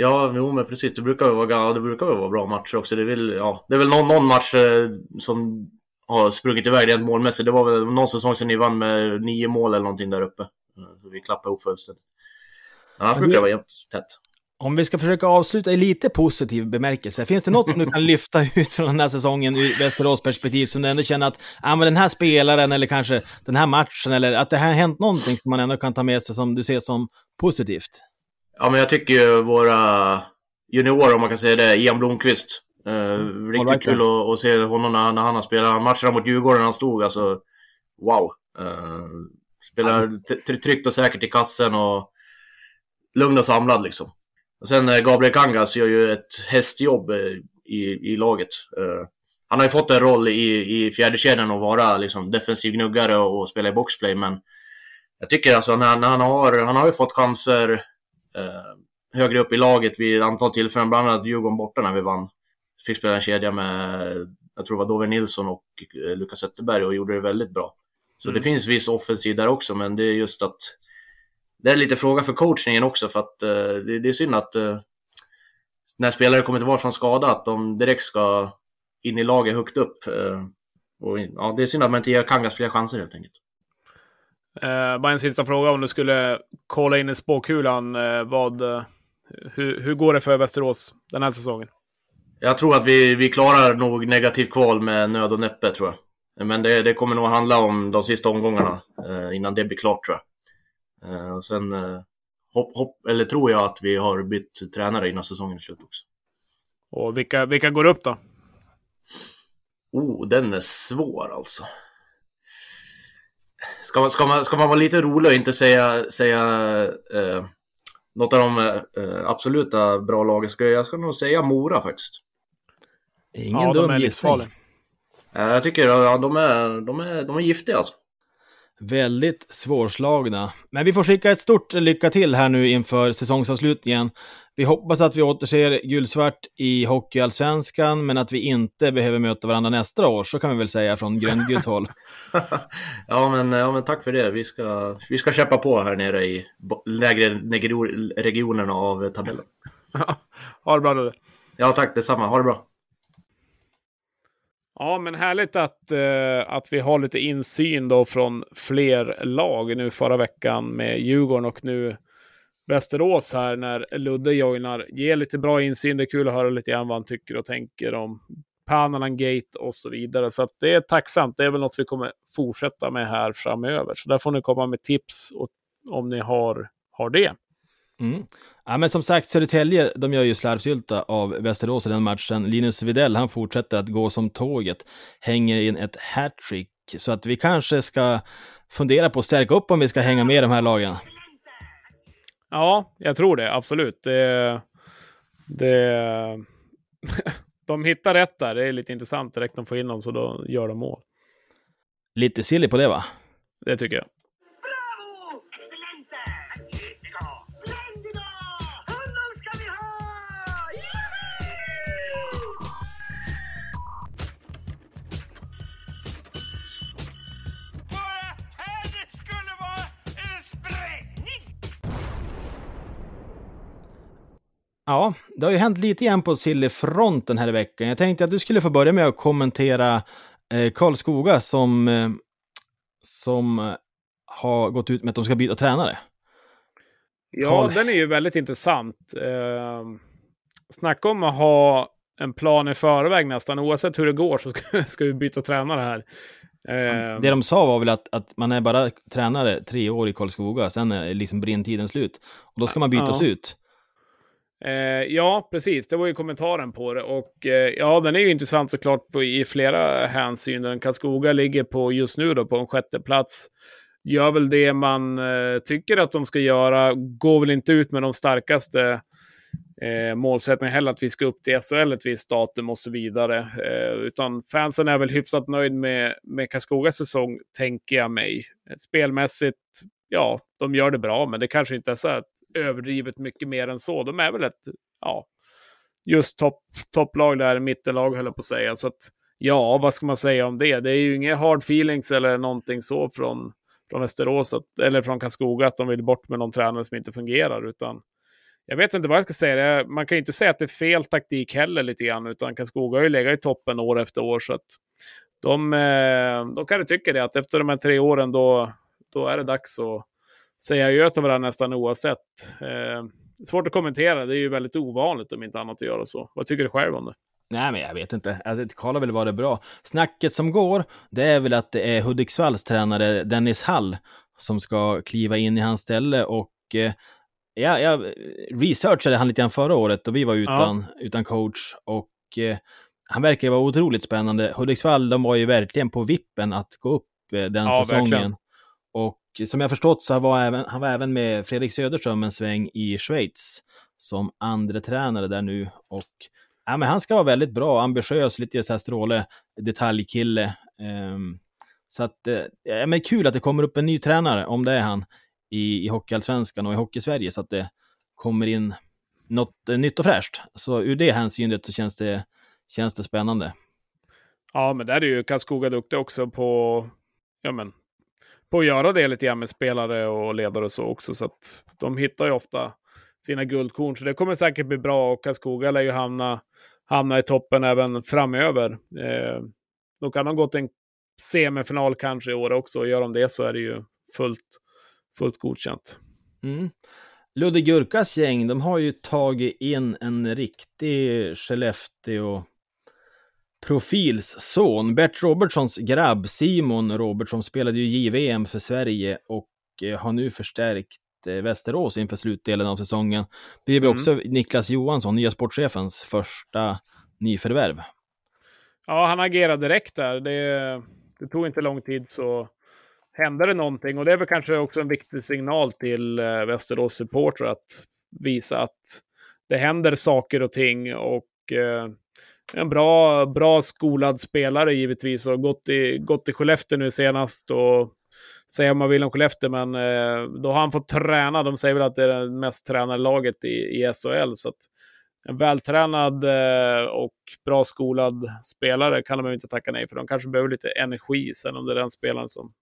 Ja, jo, men precis. Det brukar ju vara, det brukar ju vara bra matcher också. Det är väl, ja, det är väl någon, någon match eh, som har sprungit iväg rent målmässigt. Det var väl någon säsong sedan ni vann med nio mål eller någonting där uppe. Eh, Så vi klappade ihop fullständigt. Annars Ja, brukar det- det vara jämnt tätt. Om vi ska försöka avsluta i lite positiv bemärkelse, finns det något som du kan lyfta ut från den här säsongen ur Västerås perspektiv som du ändå känner att ah, men den här spelaren eller kanske den här matchen eller att det har hänt någonting som man ändå kan ta med sig som du ser som positivt? Ja, men jag tycker ju våra juniorer, om man kan säga det, Ian Blomqvist. Eh, riktigt right, kul att, att se honom när, när han har spelat matcherna mot Djurgården. Han stod alltså, wow. Eh, spelar tryggt och säkert i kassen och lugn och samlad liksom. Och sen eh, Gabriel Kangas gör ju ett hästjobb eh, i, i laget. Eh, han har ju fått en roll i, i fjärdekedjan att vara liksom, defensiv gnuggare och, och spela i boxplay, men jag tycker alltså när, när han har, han har ju fått chanser högre upp i laget vid ett antal tillfällen, bland annat Djurgården borta när vi vann. Fick spela en kedja med, jag tror det var Dover Nilsson och eh, Lukas Zetterberg och gjorde det väldigt bra. Så det finns viss offensiv där också, men det är just att det är lite fråga för coachningen också för att eh, det, det är synd att eh, när spelare kommer tillbaka från skada att de direkt ska in i laget högt upp. Eh, och, ja, det är synd att man inte ger Kangas fler chanser helt enkelt. Eh, bara en sista fråga om du skulle kolla in i spåkulan. Eh, vad, eh, hur, hur går det för Västerås den här säsongen? Jag tror att vi, vi klarar nog negativt kval med nöd och näppe tror jag. Men det, det kommer nog handla om de sista omgångarna eh, innan det blir klart tror jag. Eh, och sen eh, hopp, hopp, eller tror jag att vi har bytt tränare innan säsongen är slut också. Och vilka, vilka går upp då? Oh, den är svår alltså. Ska man, ska man, ska man vara lite rolig och inte säga, säga eh, något av de eh, absoluta bra lagen, ska jag, jag ska nog säga Mora faktiskt. Ingen ja, dum de är gissning. Eh, jag tycker ja, de, är, de, är, de är giftiga alltså. Väldigt svårslagna. Men vi får skicka ett stort lycka till här nu inför säsongsavslutningen. Vi hoppas att vi återser gulsvart i Hockeyallsvenskan, men att vi inte behöver möta varandra nästa år, så kan vi väl säga från gröngult håll. ja, men, ja, men tack för det. Vi ska, vi ska kämpa på här nere i lägre regionerna av tabellen. ha det bra du. Ja, tack detsamma. Ha det bra. Ja, men härligt att, eh, att vi har lite insyn då från fler lag. Nu förra veckan med Djurgården och nu Västerås här när Ludde joinar. Ger lite bra insyn. Det är kul att höra lite grann vad han tycker och tänker om Panalan Gate och så vidare. Så att det är tacksamt. Det är väl något vi kommer fortsätta med här framöver. Så där får ni komma med tips och, om ni har, har det. Mm. Ja, men som sagt, Södertälje, de gör ju slarvsylta av Västerås i den matchen. Linus Widell, han fortsätter att gå som tåget, hänger in ett hattrick. Så att vi kanske ska fundera på att stärka upp om vi ska hänga med de här lagen. Ja, jag tror det. Absolut. Det, det, de hittar rätt där. Det är lite intressant direkt de får in dem så då gör de mål. Lite silly på det va? Det tycker jag. Ja, det har ju hänt lite grann på Silly-fronten här i veckan. Jag tänkte att du skulle få börja med att kommentera eh, Karlskoga som, eh, som eh, har gått ut med att de ska byta tränare. Ja, Karl. den är ju väldigt intressant. Eh, snacka om att ha en plan i förväg nästan. Oavsett hur det går så ska, ska vi byta tränare här. Eh, Det de sa var väl att, att man är bara tränare tre år i Karlskoga, sen är liksom brinntiden slut. Och då ska man bytas Ja. ut. Eh, ja, precis. Det var ju kommentaren på det. Och eh, ja, den är ju intressant såklart på, i flera hänsynen. Karlskoga ligger på just nu då på en sjätte plats. Gör väl det man eh, tycker att de ska göra. Går väl inte ut med de starkaste eh, målsättningarna heller, att vi ska upp till SHL ett visst datum och så vidare. Eh, utan fansen är väl hyfsat nöjd med, med Karlskogas säsong, tänker jag mig. Spelmässigt, ja, de gör det bra, men det kanske inte är så att överdrivet mycket mer än så. De är väl ett, ja, just topp, topplag där, mittenlag höll jag på att säga. Så att, ja, vad ska man säga om det? Det är ju inga hard feelings eller någonting så från, från Västerås, att, eller från Karlskoga, att de vill bort med någon tränare som inte fungerar, utan jag vet inte vad jag ska säga. Man kan ju inte säga att det är fel taktik heller lite grann, utan Karlskoga har ju legat i toppen år efter år, så att de, eh, de kanske tycker det, att efter de här tre åren då, då är det dags att säga adjö till varandra nästan oavsett. Eh, svårt att kommentera. Det är ju väldigt ovanligt om inte annat att göra så. Vad tycker du själv om det? Nej, men jag vet inte. Alltså, Karl har väl varit bra. Snacket som går, det är väl att det är Hudiksvalls tränare Dennis Hall som ska kliva in i hans ställe och eh, jag, jag researchade han lite grann förra året och vi var utan, utan coach och eh, han verkar ju vara otroligt spännande. Hudiksvall, de var ju verkligen på vippen att gå upp eh, den Ja, säsongen. verkligen. Och som jag förstått så var även, han var även med Fredrik Söderström en sväng i Schweiz som andra tränare där nu. Och ja, men han ska vara väldigt bra, ambitiös, lite så här stråle, detaljkille. Um, så att, eh, ja, men kul att det kommer upp en ny tränare, om det är han, i, i Hockeyallsvenskan och i Hockeysverige, så att det kommer in något eh, nytt och fräscht. Så ur det hänsynet så känns det, känns det spännande. Ja, men där är ju Karlskoga duktig också på, ja, men, på att göra det lite grann med spelare och ledare och så också. Så att de hittar ju ofta sina guldkorn. Så det kommer säkert bli bra och Karlskoga lär ju hamna, hamna i toppen även framöver. Eh, då kan de gå till en semifinal kanske i år också. Och gör de det så är det ju fullt, fullt godkänt. Mm. Ludde Gurkas gäng, de har ju tagit in en riktig Skellefteå profils son. Bert Robertsons grabb Simon Robertsson spelade ju JVM för Sverige och eh, har nu förstärkt eh, Västerås inför slutdelen av säsongen. Det väl Mm. också Niklas Johansson, nya sportchefens första nyförvärv. Ja, han agerade direkt där. Det, det tog inte lång tid så hände det någonting. Och det är väl kanske också en viktig signal till eh, Västerås supportrar att visa att det händer saker och ting. Och eh, en bra, bra skolad spelare givetvis. Och gått i, gått i Skellefteå nu senast. Och säga om man vill om Skellefteå, men eh, då har han fått träna. De säger väl att det är det mest tränade laget i, i SHL. Så att en vältränad eh, och bra skolad spelare kan de ju inte tacka nej för. De kanske behöver lite energi. Sen om det är den spelaren som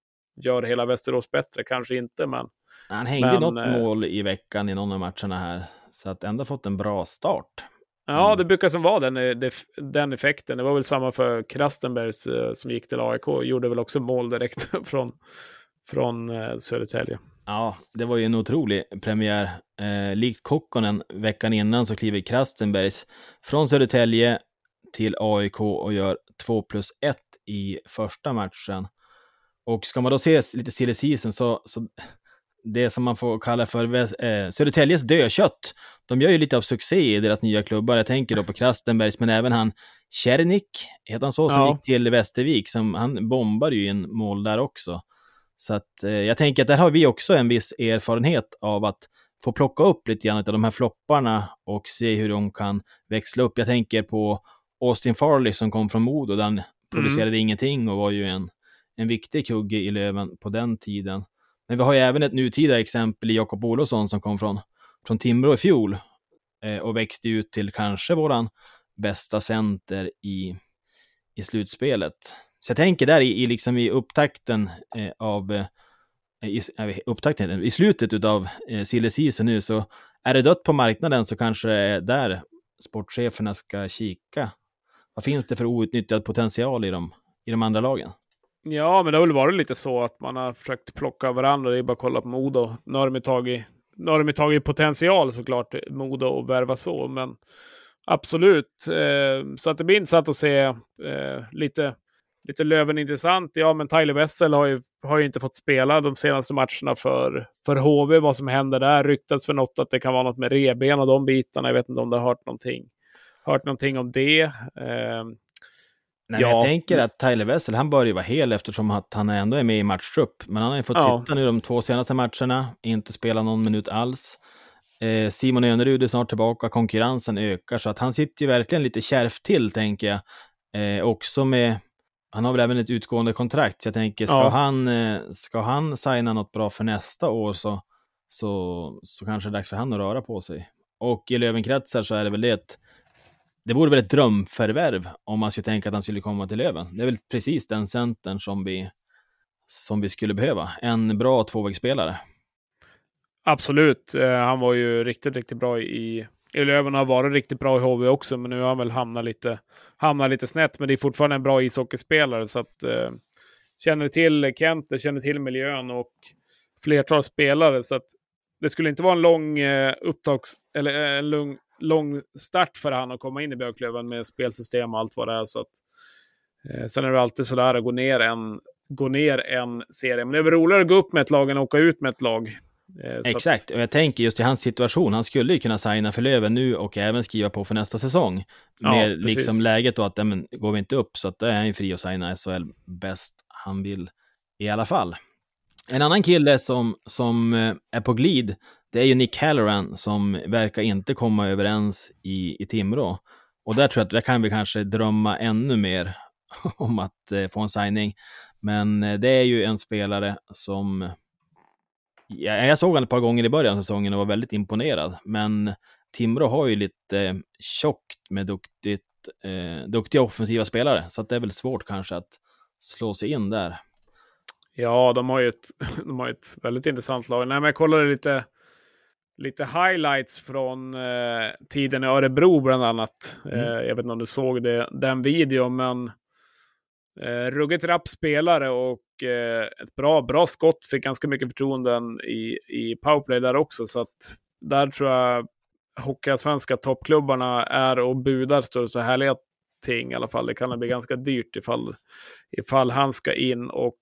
gör hela Västerås bättre, kanske inte. Men Han hängde Men, något eh, mål i veckan i någon av matcherna här, så att ändå fått en bra start. Ja, Mm. det brukar som vara den, eh, den effekten. Det var väl samma för Krastenbergs eh, som gick till AIK. Gjorde väl också mål direkt från, från eh, Södertälje. Ja, det var ju en otrolig premiär. Eh, likt Kokkonen veckan innan så kliver Krastenbergs från Södertälje till AIK och gör 2 plus 1 i första matchen. Och ska man då se lite silly season så, så det som man får kalla för eh, Södertäljes dödkött, de gör ju lite av succé i deras nya klubbar. Jag tänker då på Krastenbergs, men även han Czernik, heter han så, som Ja. gick till Västervik, som, han bombade ju in mål där också. Så att eh, jag tänker att där har vi också en viss erfarenhet av att få plocka upp lite grann av de här flopparna och se hur de kan växla upp. Jag tänker på Austin Farley som kom från Modo, där han producerade ingenting och var ju en, en viktig kugge i Löven på den tiden. Men vi har ju även ett nutida exempel i Jakob Olofsson som kom från, från Timrå i fjol eh, och växte ut till kanske våran bästa center i, i slutspelet. Så jag tänker där i, i, liksom i upptakten eh, av eh, i, upptakten, i slutet av eh, silly season nu så är det dött på marknaden så kanske det är där sportcheferna ska kika. Vad finns det för outnyttjad potential i de, i de andra lagen? Ja, men det har väl varit lite så att man har försökt plocka varandra. Det är bara att kolla på Modo. Nu har de ju tagit, nu har de tagit potential såklart, Modo, och värva så. Men absolut. Eh, så att det blir intressant att se eh, lite, lite Löven intressant. Ja, men Tyler Wessel har ju, har ju inte fått spela de senaste matcherna för, för HV. Vad som händer där ryktas för något att det kan vara något med reben och de bitarna. Jag vet inte om du har hört någonting, hört någonting om det. Eh, Nej, Ja. Jag tänker att Tyler Wessel, han bör ju vara hel eftersom att han ändå är med i matchtrupp. Men han har ju fått Ja. sitta nu de två senaste matcherna, inte spela någon minut alls. Eh, Simon Önerud är snart tillbaka, konkurrensen ökar, så att han sitter ju verkligen lite kärvt till, tänker jag. Eh, också med, han har väl även ett utgående kontrakt, så jag tänker, ska, Ja. han, eh, ska han signa något bra för nästa år så, så, så kanske det är dags för han att röra på sig. Och i Lövenkretsar så är det väl det ett det vore väl ett drömförvärv om man skulle tänka att han skulle komma till Löven. Det är väl precis den centern som vi, som vi skulle behöva. En bra tvåvägsspelare. Absolut. Eh, han var ju riktigt, riktigt bra i, i Löven och har varit riktigt bra i HV också, men nu har han väl hamnat lite, hamnat lite snett. Men det är fortfarande en bra ishockeyspelare, så att eh, känner till Kent, känner till miljön och flertal spelare. Så att det skulle inte vara en lång eh, upptags... Eller eh, en lång, lång start för han att komma in i Björklöven med spelsystem och allt vad det är. Så att, eh, sen är det alltid sådär att gå ner en, gå ner en serie. Men det är väl roligare att gå upp med ett lag än att åka ut med ett lag. Eh, Exakt, och jag tänker just i hans situation, han skulle ju kunna signa för Löven nu och även skriva på för nästa säsong. Ja, med precis. liksom läget då att, men, går vi inte upp så att då är han ju fri att signa SHL bäst han vill i alla fall. En annan kille som, som eh, är på glid, det är ju Nick Halloran som verkar inte komma överens i, i Timrå. Och där tror jag att där kan vi kanske drömma ännu mer om att eh, få en signing. Men eh, det är ju en spelare som Ja, jag såg honom ett par gånger i början av säsongen och var väldigt imponerad. Men Timrå har ju lite eh, tjockt med duktigt, eh, duktiga offensiva spelare. Så att det är väl svårt kanske att slå sig in där. Ja, de har ju ett, de har ett väldigt intressant lag. Nej, men jag kollade lite, lite highlights från eh, tiden i Örebro bland annat. Mm. Eh, jag vet inte om du såg det, den videon, men eh, ruggigt rapp spelare och eh, ett bra, bra skott. Fick ganska mycket förtroenden i, i powerplay där också. Så att där tror jag Hockeyallsvenska toppklubbarna är och budar står så härliga ting i alla fall. Det kan bli ganska dyrt ifall, ifall han ska in och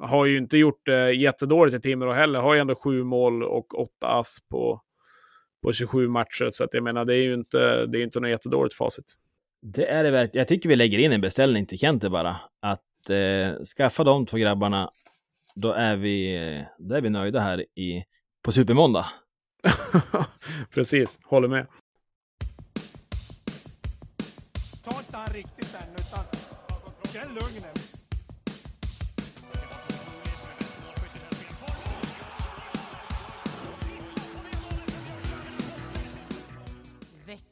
har ju inte gjort det jättedåligt i Timrå heller. Har ju ändå sju mål och åtta ass på, på 27 matcher. Så att jag menar, det är ju inte, det är inte något jättedåligt facit. Det är det verkligen. Jag tycker vi lägger in en beställning till Kente bara. Att eh, skaffa de två grabbarna, då är vi, eh, då är vi nöjda här i, på Supermåndag. Precis, håller med.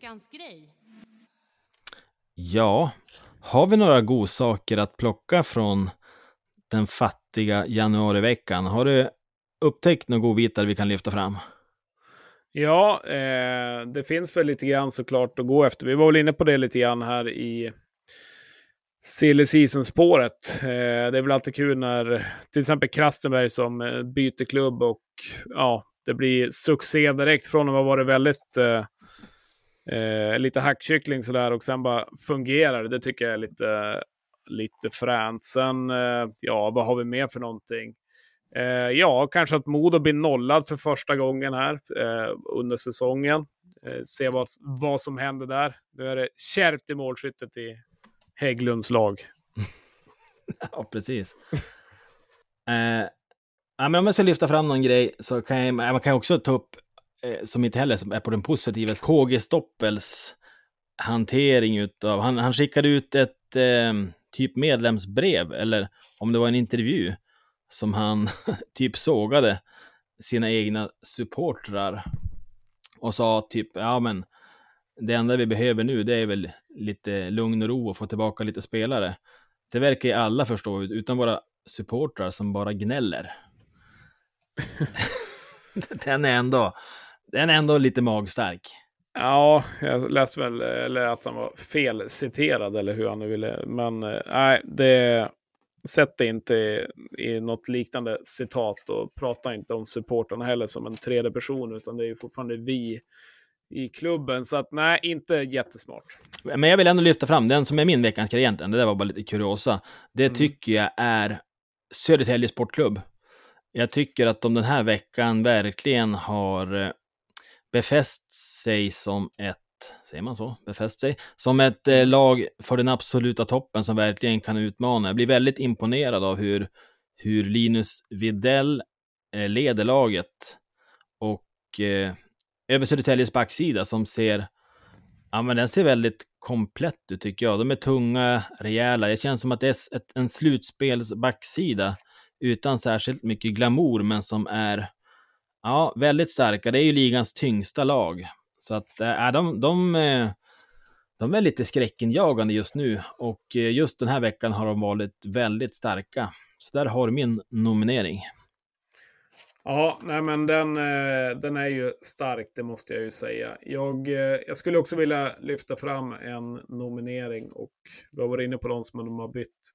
Veckans grej. Ja, har vi några godsaker att plocka från den fattiga januariveckan? Har du upptäckt några godbitar vi kan lyfta fram? Ja, eh, det finns väl lite grann såklart att gå efter. Vi var väl inne på det lite grann här i silly season-spåret. Eh, det är väl alltid kul när till exempel Krastenberg som eh, byter klubb och ja, det blir succé direkt från att ha varit väldigt eh, eh, lite hackkyckling sådär och sen bara fungerar det. Det tycker jag är lite, lite fränt. Sen, eh, ja, vad har vi mer för någonting? Eh, ja, kanske att Modo blir nollad för första gången här eh, under säsongen. Eh, se vad, vad som händer där. Nu är det kärvt i målskyttet i Hägglunds lag. Ja, precis. eh, ja, men om jag ska lyfta fram någon grej så kan jag, man kan också ta upp, som inte heller är på den positiva, KG Stoppels hantering utav, han, han skickade ut ett eh, typ medlemsbrev, eller om det var en intervju, som han typ sågade sina egna supportrar och sa typ, ja men det enda vi behöver nu det är väl lite lugn och ro och få tillbaka lite spelare. Det verkar ju alla förstå, utan våra supportrar som bara gnäller. den är ändå, den är ändå lite magstark. Ja, jag läste väl eller att han var felciterad eller hur han nu ville. Men eh, nej, det sätt det inte i, i något liknande citat och prata inte om supporterna heller som en tredje person, utan det är ju fortfarande vi i klubben. Så att nej, inte jättesmart. Men jag vill ändå lyfta fram den som är min veckans egentligen. Det där var bara lite kuriosa. Det Mm. tycker jag är Södertälje Sportklubb. Jag tycker att de den här veckan verkligen har eh, befäst sig som ett, säger man så, befäst sig, som ett eh, lag för den absoluta toppen som verkligen kan utmana. Jag blir väldigt imponerad av hur, hur Linus Videll eh, leder laget och eh, över Södertäljes backsida som ser Ja, men den ser väldigt komplett ut tycker jag. De är tunga, rejäla. Det känns som att det är ett, en slutspelsbacksida utan särskilt mycket glamour, men som är ja, väldigt starka. Det är ju ligans tyngsta lag. Så att eh, äh, de, de, eh, de är lite skräckinjagande just nu och eh, just den här veckan har de varit väldigt starka. Så där har du min nominering. Ja, nej men den, den är ju stark, det måste jag ju säga. Jag, jag skulle också vilja lyfta fram en nominering och vi har varit inne på de som de har bytt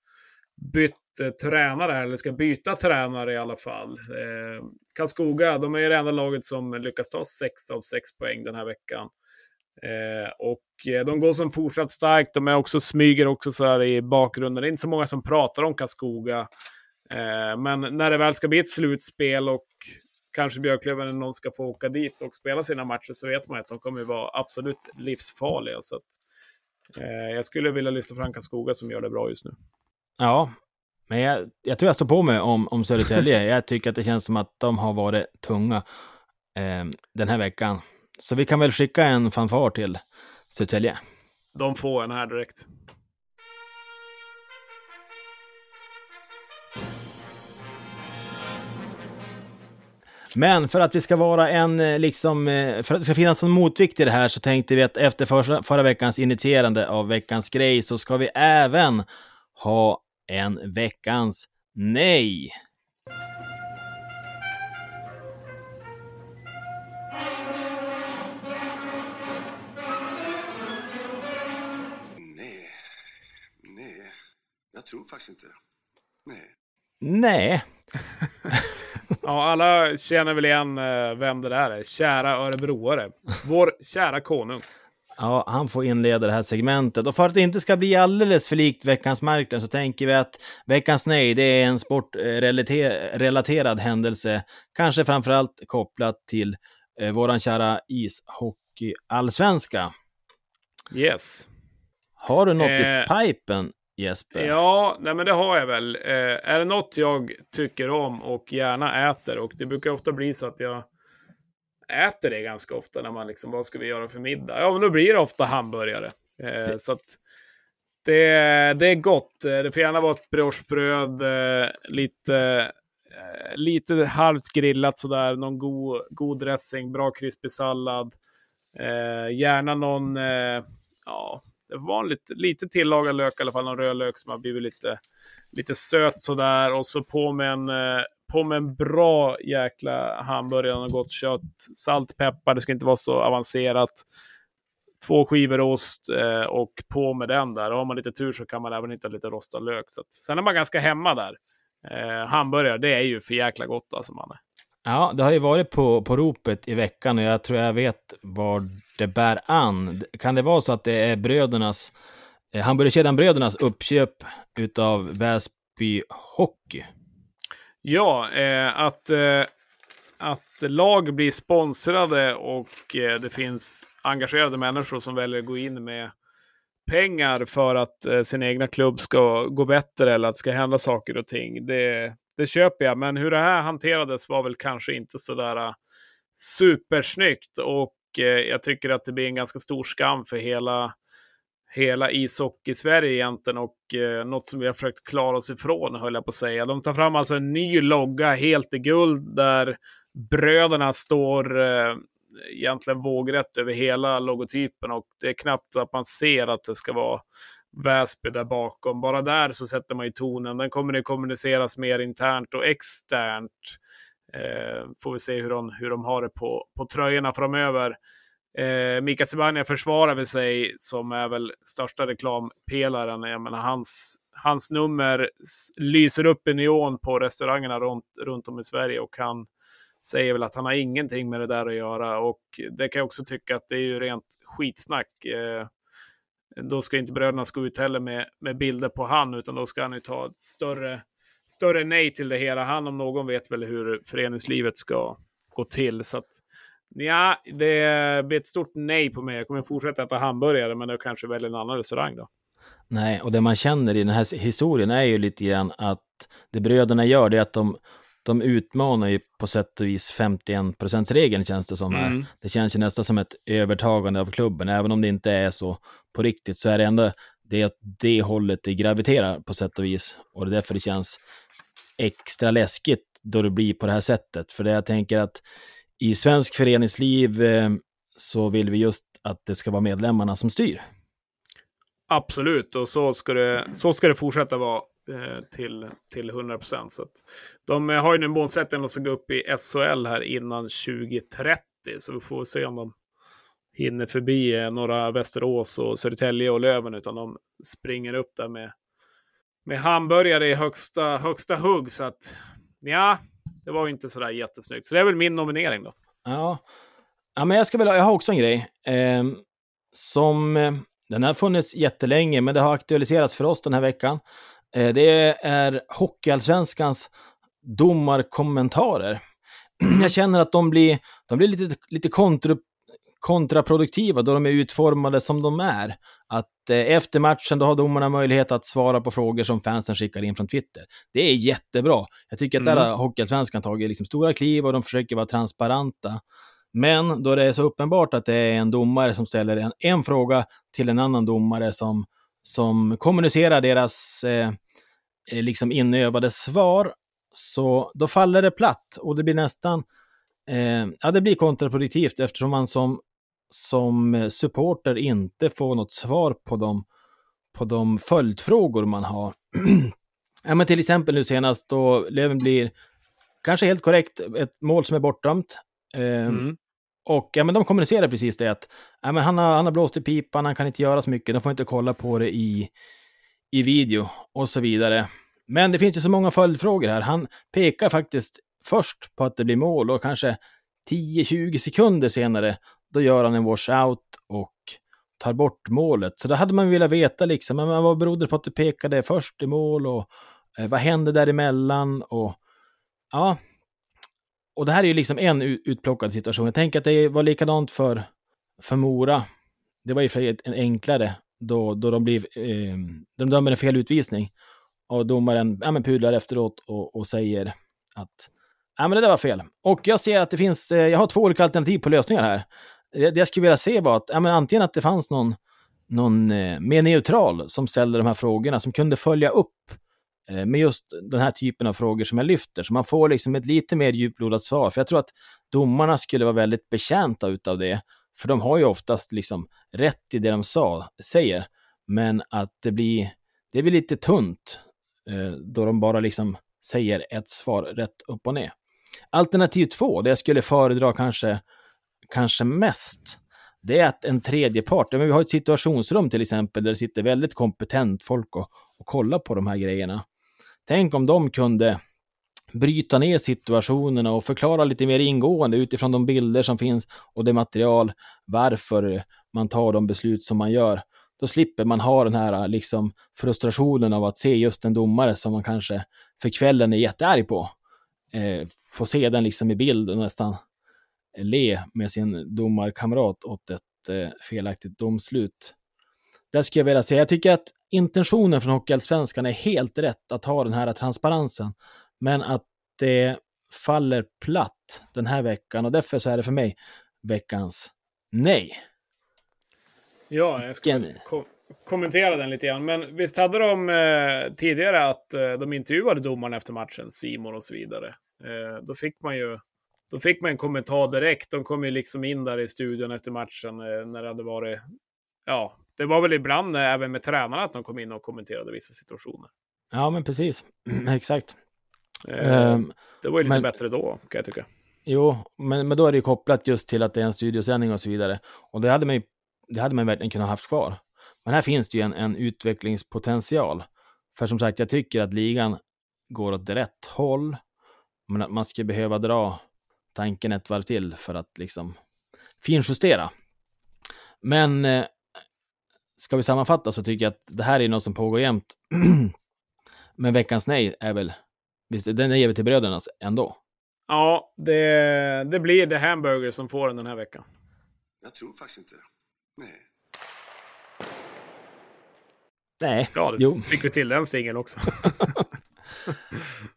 bytt eh, tränare, eller ska byta tränare i alla fall. Eh, Karlskoga, de är ju det enda laget som lyckas ta 6 av 6 poäng den här veckan. Eh, och eh, de går som fortsatt starkt. De är också, smyger också så här i bakgrunden. Det är inte så många som pratar om Karlskoga. Eh, men när det väl ska bli ett slutspel och kanske Björklöven eller någon ska få åka dit och spela sina matcher så vet man att de kommer vara absolut livsfarliga. Så att, eh, jag skulle vilja lyfta fram Karlskoga som gör det bra just nu. Ja, men jag, jag tror jag står på mig om, om Södertälje. jag tycker att det känns som att de har varit tunga eh, den här veckan. Så vi kan väl skicka en fanfar till Södertälje. De får en här direkt. Men för att vi ska vara en, eh, liksom, eh, för att det ska finnas en motvikt i det här så tänkte vi att efter förra, förra veckans initierande av veckans grej så ska vi även ha en veckans nej. Nej. Nej. Jag tror faktiskt inte. Nej. Nej. Ja, alla känner väl igen eh, vem det där är. Kära örebroare. Vår kära konung. Ja, han får inleda det här segmentet. Och för att det inte ska bli alldeles för likt veckans marknad så tänker vi att veckans nej, det är en sportrelaterad händelse. Kanske framförallt kopplat till eh, våran kära ishockey-allsvenska. Yes. Har du något Eh, i pipen, Jesper? Ja, nej men det har jag väl. Eh, är det något jag tycker om och gärna äter, och det brukar ofta bli så att jag äter det ganska ofta när man liksom, vad ska vi göra för middag? Ja, men då blir det ofta hamburgare. Eh, så att det, det är gott. Eh, Det får gärna vara ett briochebröd, eh, lite, eh, lite halvt grillat sådär, någon god, god dressing, bra krispig sallad. Eh, gärna någon, eh, ja, det en lite, lite tillagad lök, i alla fall någon rödlök som har blivit lite, lite söt sådär. Och så på med en, på med en bra jäkla hamburgare och gott kött. Salt, peppar, det ska inte vara så avancerat. Två skivor ost eh, och på med den där. Och har man lite tur så kan man även hitta lite rostad lök. Så att, sen är man ganska hemma där. Eh, hamburgare, det är ju för jäkla gott alltså, man. Ja, det har ju varit på, på ropet i veckan och jag tror jag vet var det bär an. Kan det vara så att det är brödernas, eh, hamburgerkedjan Brödernas uppköp utav Väsby Hockey? Ja, eh, att, eh, att lag blir sponsrade och eh, det finns engagerade människor som väljer att gå in med pengar för att eh, sin egna klubb ska gå bättre eller att det ska hända saker och ting. Det, det köper jag, men hur det här hanterades var väl kanske inte sådär uh, eh, supersnyggt och eh, jag tycker att det blir en ganska stor skam för hela hela ishockey-Sverige egentligen och eh, något som vi har försökt klara oss ifrån, höll jag på att säga. De tar fram alltså en ny logga helt i guld där bröderna står eh, egentligen vågrätt över hela logotypen och det är knappt att man ser att det ska vara Väsby där bakom. Bara där så sätter man ju tonen. Den kommer det kommuniceras mer internt och externt. Eh, får vi se hur de, hur de har det på, på tröjorna framöver. Eh, Mika Zibanejad försvarar väl sig som är väl största reklampelaren. Jag menar, hans, hans nummer lyser upp i neon på restaurangerna runt, runt om i Sverige och han säger väl att han har ingenting med det där att göra. Och det kan jag också tycka att det är ju rent skitsnack. Eh, då ska inte bröderna gå ut heller med, med bilder på han, utan då ska han ju ta ett större, större nej till det hela. Han om någon vet väl hur föreningslivet ska gå till. Så att, ja, det blir ett stort nej på mig. Jag kommer fortsätta äta hamburgare, men jag kanske väljer en annan restaurang då. Nej, och det man känner i den här historien är ju lite grann att det bröderna gör, det är att de, de utmanar ju på sätt och vis 51%-regeln känns det som här. Mm. Det känns ju nästan som ett övertagande av klubben, även om det inte är så på riktigt, så är det ändå det att det hållet det graviterar på sätt och vis. Och det är därför det känns extra läskigt då det blir på det här sättet. För det jag tänker att i svensk föreningsliv eh, så vill vi just att det ska vara medlemmarna som styr. Absolut, och så ska det, så ska det fortsätta vara eh, till, till 100 procent. De eh, har ju nu målsättningen att gå upp i SHL här innan 2030, så vi får se om de hinner förbi några Västerås och Södertälje och Löven, utan de springer upp där med, med hamburgare i högsta, högsta hugg. Så att ja, det var ju inte sådär jättesnyggt. Så det är väl min nominering då. Ja, ja men jag, ska väl, jag har också en grej. Ehm, eh, som, den har funnits jättelänge, men det har aktualiserats för oss den här veckan. Eh, det är Hockeyallsvenskans domarkommentarer. Jag känner att de blir, de blir lite, lite kontra, kontraproduktiva då de är utformade som de är. Att eh, efter matchen då har domarna möjlighet att svara på frågor som fansen skickar in från Twitter. Det är jättebra. Jag tycker att Mm. där har Hockeyallsvenskan tagit liksom stora kliv och de försöker vara transparenta. Men då det är så uppenbart att det är en domare som ställer en, en fråga till en annan domare som, som kommunicerar deras eh, eh, liksom inövade svar, så då faller det platt och det blir nästan eh, ja, det blir kontraproduktivt eftersom man som, som supporter inte får något svar på de, på de följdfrågor man har. ja, men till exempel nu senast då Löven blir, kanske helt korrekt, ett mål som är bortdömt. Eh, Mm. Och ja, men de kommunicerar precis det att ja, men han, har, han har blåst i pipan, han kan inte göra så mycket, de får inte kolla på det i, i video och så vidare. Men det finns ju så många följdfrågor här. Han pekar faktiskt först på att det blir mål och kanske 10-20 sekunder senare, då gör han en washout och tar bort målet. Så det hade man velat veta liksom, men vad berodde det på att du pekade först i mål och eh, vad hände däremellan och ja. Och det här är ju liksom en utplockad situation. Jag tänker att det var likadant för, för Mora. Det var ju för en enklare då, då de blev, eh, de dömer en fel utvisning och domaren ja, men pudlar efteråt och, och säger att ja, men det där var fel. Och jag ser att det finns, eh, jag har två olika alternativ på lösningar här. Det jag skulle vilja se var att ja, men antingen att det fanns någon, någon eh, mer neutral som ställde de här frågorna, som kunde följa upp eh, med just den här typen av frågor som jag lyfter, så man får liksom ett lite mer djuplodat svar. För jag tror att domarna skulle vara väldigt betjänta utav det, för de har ju oftast liksom rätt i det de sa, säger, men att det blir, det blir lite tunt eh, då de bara liksom säger ett svar rätt upp och ner. Alternativ två, det jag skulle föredra kanske, kanske mest, det är att en tredje part, ja, men vi har ett situationsrum till exempel, där det sitter väldigt kompetent folk och, och kollar på de här grejerna. Tänk om de kunde bryta ner situationerna och förklara lite mer ingående utifrån de bilder som finns och det material, varför man tar de beslut som man gör. Då slipper man ha den här liksom, frustrationen av att se just en domare som man kanske för kvällen är jättearg på. Eh, få se den liksom i bild och nästan le med sin domarkamrat åt ett eh, felaktigt domslut. Där skulle jag vilja säga, jag tycker att intentionen från Hockeyallsvenskan är helt rätt att ha den här transparensen, men att det faller platt den här veckan och därför så är det för mig veckans nej. Ja, jag ska kom kommentera den lite grann. Men visst hade de eh, tidigare att eh, de intervjuade domarna efter matchen, Simon och så vidare. Eh, då fick man ju då fick man en kommentar direkt. De kom ju liksom in där i studion efter matchen eh, när det hade varit... Ja, det var väl ibland eh, även med tränarna att de kom in och kommenterade vissa situationer. Ja, men precis. Exakt. Eh, Ehm, det var ju lite men- bättre då, kan jag tycka. Jo, men, men då är det ju kopplat just till att det är en studiosändning och så vidare. Och det hade man ju det hade man verkligen kunnat haft kvar. Men här finns det ju en, en utvecklingspotential. För som sagt, jag tycker att ligan går åt rätt håll. Men att man skulle behöva dra tanken ett varv till för att liksom finjustera. Men eh, ska vi sammanfatta så tycker jag att det här är något som pågår jämt. Men veckans nej är väl, visst, den ger vi till bröderna ändå. Ja, det, det blir The Hamburger som får den den här veckan. Jag tror faktiskt inte. Nej. Nej, Ja, jo. fick vi till den singeln också.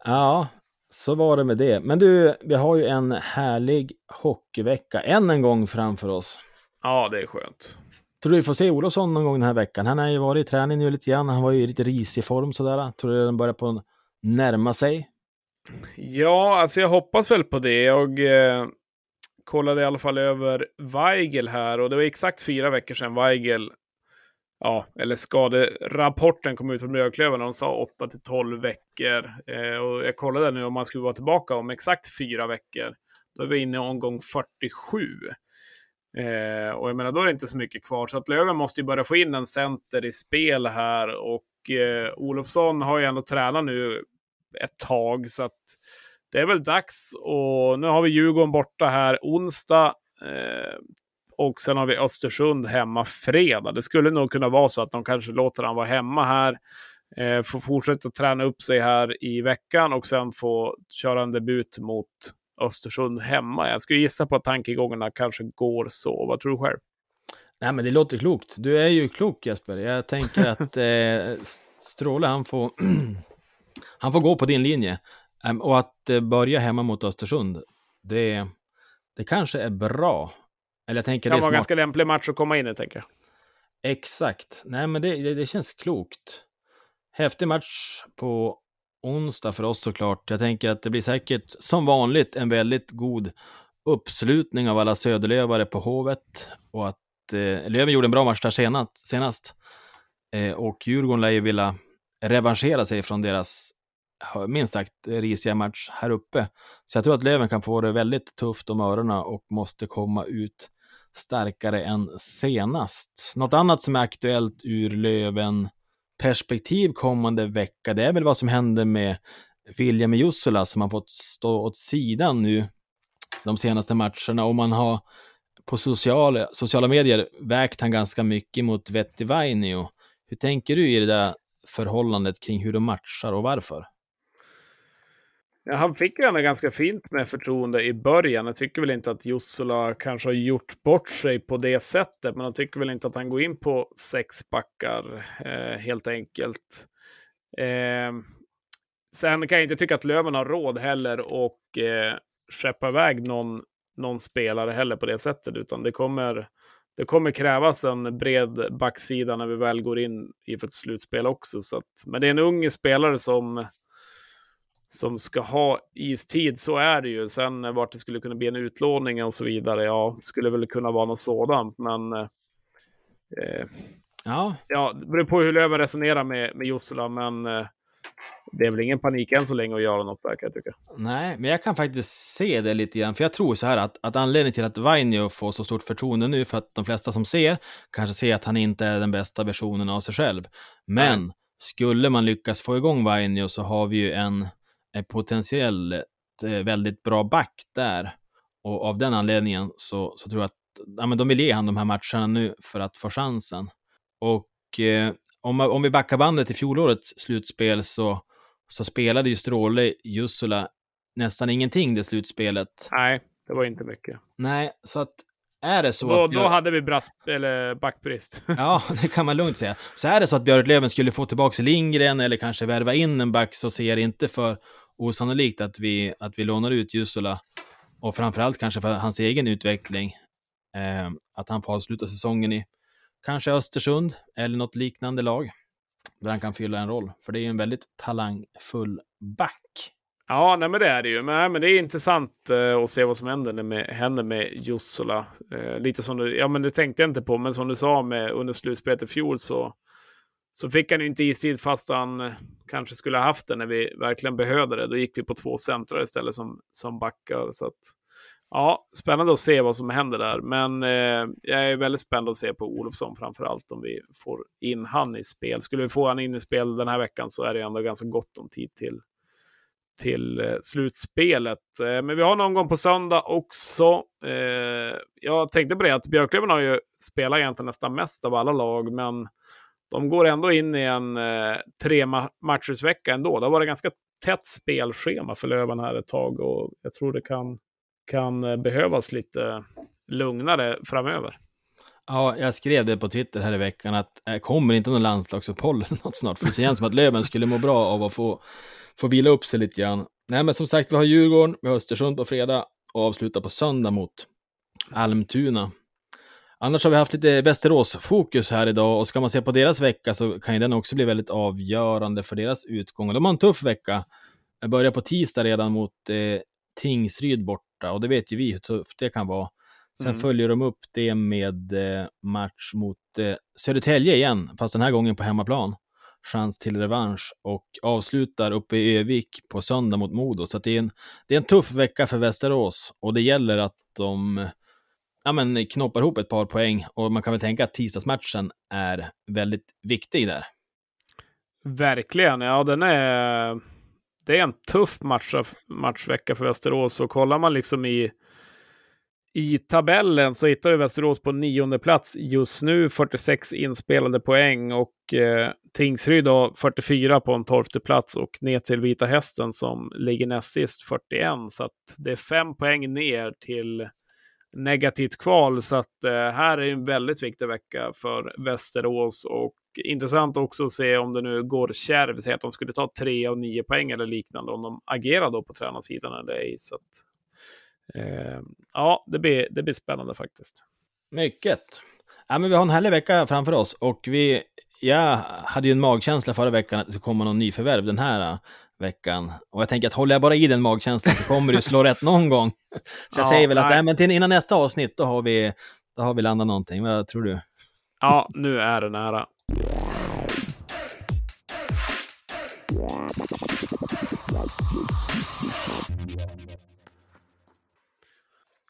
Ja, så var det med det. Men du, vi har ju en härlig hockeyvecka än en gång framför oss. Ja, det är skönt. Tror du vi får se Olofsson någon gång den här veckan? Han har ju varit i träning nu lite grann. Han var ju i lite risig form sådär. Tror du den börjar på närma sig? Ja, alltså jag hoppas väl på det. Jag eh, kollade i alla fall över Weigel här och det var exakt fyra veckor sedan Weigel, ja, eller skaderapporten kom ut från Björklöven och de sa 8 till 12 veckor. Eh, och jag kollade nu om man skulle vara tillbaka om exakt fyra veckor. Då är vi inne i omgång 47. Eh, och jag menar, då är det inte så mycket kvar. Så att Löven måste ju börja få in en center i spel här och och eh, Olofsson har ju ändå tränat nu ett tag. Så att det är väl dags. Och nu har vi Djurgården borta här onsdag. Eh, och sen har vi Östersund hemma fredag. Det skulle nog kunna vara så att de kanske låter han vara hemma här. Eh, får fortsätta träna upp sig här i veckan och sen få köra en debut mot Östersund hemma. Jag skulle gissa på att tankegångarna kanske går så. Vad tror du själv? Nej, men det låter klokt. Du är ju klok Jesper. Jag tänker att eh, Stråle, han får, han får gå på din linje. Um, och att eh, börja hemma mot Östersund, det, det kanske är bra. Eller jag tänker det kan det vara en ganska lämplig match att komma in i, tänker jag. Exakt. Nej, men det, det, det känns klokt. Häftig match på onsdag för oss såklart. Jag tänker att det blir säkert som vanligt en väldigt god uppslutning av alla söderlövare på Hovet och att eh, Löven gjorde en bra match där senast. senast. Eh, och Djurgården lär ju vilja revanschera sig från deras minst sagt risiga match här uppe. Så jag tror att Löven kan få det väldigt tufft om öronen och måste komma ut starkare än senast. Något annat som är aktuellt ur Löven perspektiv kommande vecka, det är väl vad som händer med William Jussola som har fått stå åt sidan nu de senaste matcherna och man har på sociala, sociala medier vägt han ganska mycket mot Vetti Vainio. Hur tänker du i det där förhållandet kring hur de matchar och varför? Ja, han fick ju ändå ganska fint med förtroende i början. Jag tycker väl inte att Jussola kanske har gjort bort sig på det sättet, men jag tycker väl inte att han går in på sex backar eh, helt enkelt. Eh, sen kan jag inte tycka att Löven har råd heller och eh, skeppa iväg någon, någon spelare heller på det sättet, utan det kommer, det kommer krävas en bred backsida när vi väl går in i för ett slutspel också. Så att, men det är en ung spelare som som ska ha istid, så är det ju. Sen eh, vart det skulle kunna bli en utlåning och så vidare, ja, skulle väl kunna vara något sådant, men eh, Ja, ja, det beror på hur Löven resonerar med, med Jussula, men eh, det är väl ingen panik än så länge att göra något där kan jag tycka. nej, men jag kan faktiskt se det lite grann, för jag tror så här att, att anledningen till att Vainio får så stort förtroende nu, för att de flesta som ser kanske ser att han inte är den bästa versionen av sig själv. Men skulle man lyckas få igång Vainio så har vi ju en potentiellt eh, väldigt bra back där. Och av den anledningen så, så tror jag att ja, men de vill ge han de här matcherna nu för att få chansen. Och eh, om, om vi backar bandet till fjolårets slutspel så, så spelade ju Stråle Jussula nästan ingenting det slutspelet. Nej, det var inte mycket. Nej, så att är det så Då, att... då hade vi brass, eller backbrist. Ja, det kan man lugnt säga. Så är det så att Björklöven skulle få tillbaka Lindgren eller kanske värva in en back så ser jag det inte för osannolikt att vi, att vi lånar ut Jusula. Och framförallt kanske för hans egen utveckling. Eh, att han får avsluta säsongen i kanske Östersund eller något liknande lag. Där han kan fylla en roll. För det är ju en väldigt talangfull back. Ja, nej, men det är det ju. Men, men det är intressant eh, att se vad som händer med, händer med Jussola. Eh, lite som du, ja men det tänkte jag inte på, men som du sa med under slutspelet i fjol så, så fick han ju inte istid fast han eh, kanske skulle ha haft det när vi verkligen behövde det. Då gick vi på två centrar istället som, som backar. Så att, ja, spännande att se vad som händer där. Men eh, jag är väldigt spänd att se på Olofsson framför allt om vi får in han i spel. Skulle vi få han in i spel den här veckan så är det ändå ganska gott om tid till till eh, slutspelet. Eh, Men vi har någon gång på söndag också. Eh, Jag tänkte på det att Björklöven har ju spelat egentligen nästan mest av alla lag, men de går ändå in i en eh, tre ma- ändå. Det har varit ganska tätt spelschema för Löven här ett tag och jag tror det kan, kan eh, behövas lite lugnare framöver. Ja, jag skrev det på Twitter här i veckan att äh, kommer inte någon landslagsuppehåll eller något snart? För det känns som att Löven skulle må bra av att få, få vila upp sig lite grann. Nej, men som sagt, vi har Djurgården, vi har Östersund på fredag och avslutar på söndag mot Almtuna. Annars har vi haft lite Västerås-fokus här idag och ska man se på deras vecka så kan ju den också bli väldigt avgörande för deras utgång. Och de har en tuff vecka. Jag börjar på tisdag redan mot eh, Tingsryd borta och det vet ju vi hur tufft det kan vara. Sen Mm. följer de upp det med eh, match mot eh, Södertälje igen, fast den här gången på hemmaplan. Chans till revansch och avslutar uppe i Övik på söndag mot Modo. Så det, är en, det är en tuff vecka för Västerås och det gäller att de ja, men, knoppar ihop ett par poäng. Och man kan väl tänka att tisdagsmatchen är väldigt viktig där. Verkligen. Ja, den är... Det är en tuff match, matchvecka för Västerås. Och kollar man liksom i, i tabellen så hittar vi Västerås på nionde plats just nu, 46 inspelade poäng. Och eh, Tingsryd har 44 på en tolfte plats och ner till Vita Hästen som ligger näst sist 41. Så att det är fem poäng ner till negativt kval. Så att eh, här är en väldigt viktig vecka för Västerås och intressant också att se om det nu går kärvt, säg att de skulle ta tre av nio poäng eller liknande, om de agerar då på tränarsidan eller ej. Så att, eh, ja, det blir, det blir spännande faktiskt. Mycket. Ja, men vi har en härlig vecka framför oss och vi, jag hade ju en magkänsla förra veckan att det skulle komma någon nyförvärv den här veckan. Och jag tänker att håller jag bara i den magkänslan så kommer det slå rätt någon gång. Så jag Ja, säger väl att nej. men till, innan nästa avsnitt då har vi, då har vi landat någonting. Vad tror du? Ja, nu är det nära.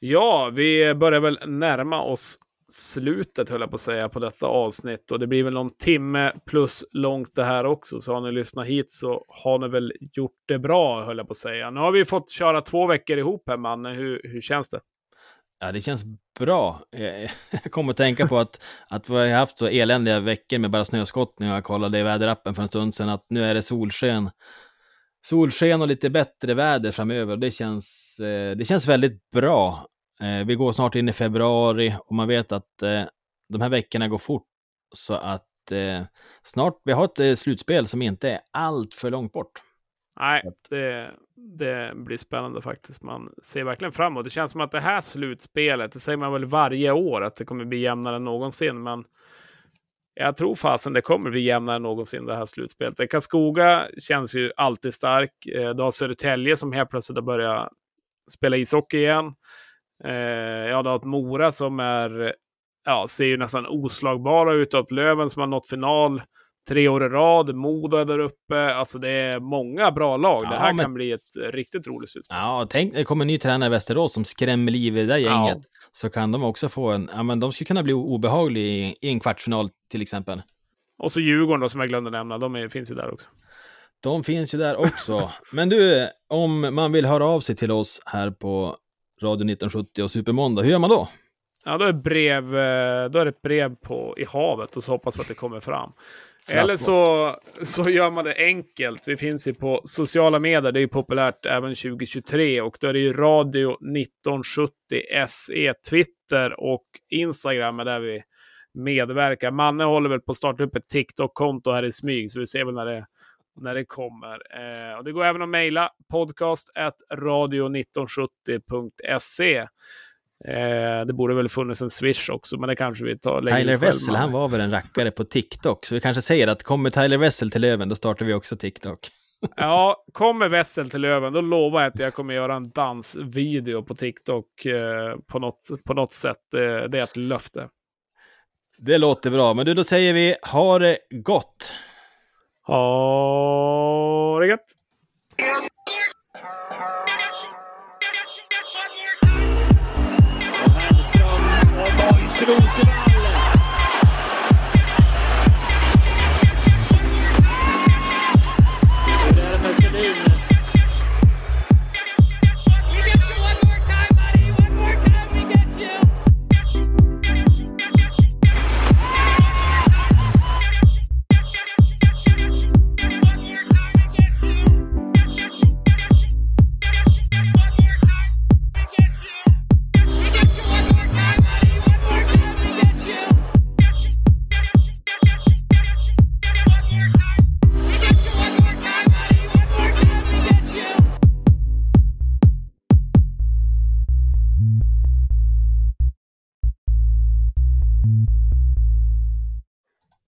Ja, vi börjar väl närma oss slutet, höll jag på att säga, på detta avsnitt. Och det blir väl någon timme plus långt det här också. Så har ni lyssnat hit så har ni väl gjort det bra, höll jag på att säga. Nu har vi fått köra två veckor ihop här, Manne. Hur, hur känns det? Ja, det känns bra. Jag kommer att tänka på att, att vi har haft så eländiga veckor med bara snöskottning och jag kollade i väderappen för en stund sedan att nu är det solsken. Solsken och lite bättre väder framöver. Det känns, eh, det känns väldigt bra. Eh, vi går snart in i februari och man vet att eh, de här veckorna går fort. Så att eh, snart, vi har ett slutspel som inte är allt för långt bort. Nej, det, det blir spännande faktiskt. Man ser verkligen framåt. Det känns som att det här slutspelet, det säger man väl varje år, att det kommer bli jämnare än någonsin. Men jag tror fasen det kommer bli jämnare än någonsin det här slutspelet. Karlskoga känns ju alltid stark. Du har Södertälje som helt plötsligt har börjat spela ishockey igen. Eh, Ja, du har ett Mora som är, ja, ser ju nästan oslagbara ut. Och ett Löven som har nått final tre år i rad. Modo är där uppe. Alltså det är många bra lag. det Ja, här men- kan bli ett riktigt roligt slutspel. Ja, tänk, det kommer en ny tränare i Västerås som skrämmer liv i det där gänget. Ja. Så kan de också få en, ja men de skulle kunna bli obehagliga i, i en kvartsfinal till exempel. Och så Djurgården då, som jag glömde nämna. De är, finns ju där också. De finns ju där också. Men du, om man vill höra av sig till oss här på Radio 1970 och Supermåndag, hur gör man då? Ja, då är, brev, eh, då är det ett brev på, i havet och så hoppas vi att det kommer fram. Eller så, så gör man det enkelt. Vi finns ju på sociala medier. Det är ju populärt även 2023 och då är det ju Radio 1970 SE, Twitter och Instagram är där vi medverkar. Manne håller väl på att starta upp ett TikTok-konto här i smyg, så vi ser väl när det, när det kommer. Eh, och det går även att mejla podcast radio1970.se. Eh, det borde väl funnits en swish också, men det kanske vi tar längre Tyler Wessel, han var väl en rackare på TikTok, så vi kanske säger att kommer Tyler Wessel till Löven, då startar vi också TikTok. Ja, kommer Wessel till Löven, då lovar jag att jag kommer göra en dansvideo på TikTok eh, på, något, på något sätt. Eh, det är ett löfte. Det låter bra, men du, då säger vi ha det gott. Ha det gött! Och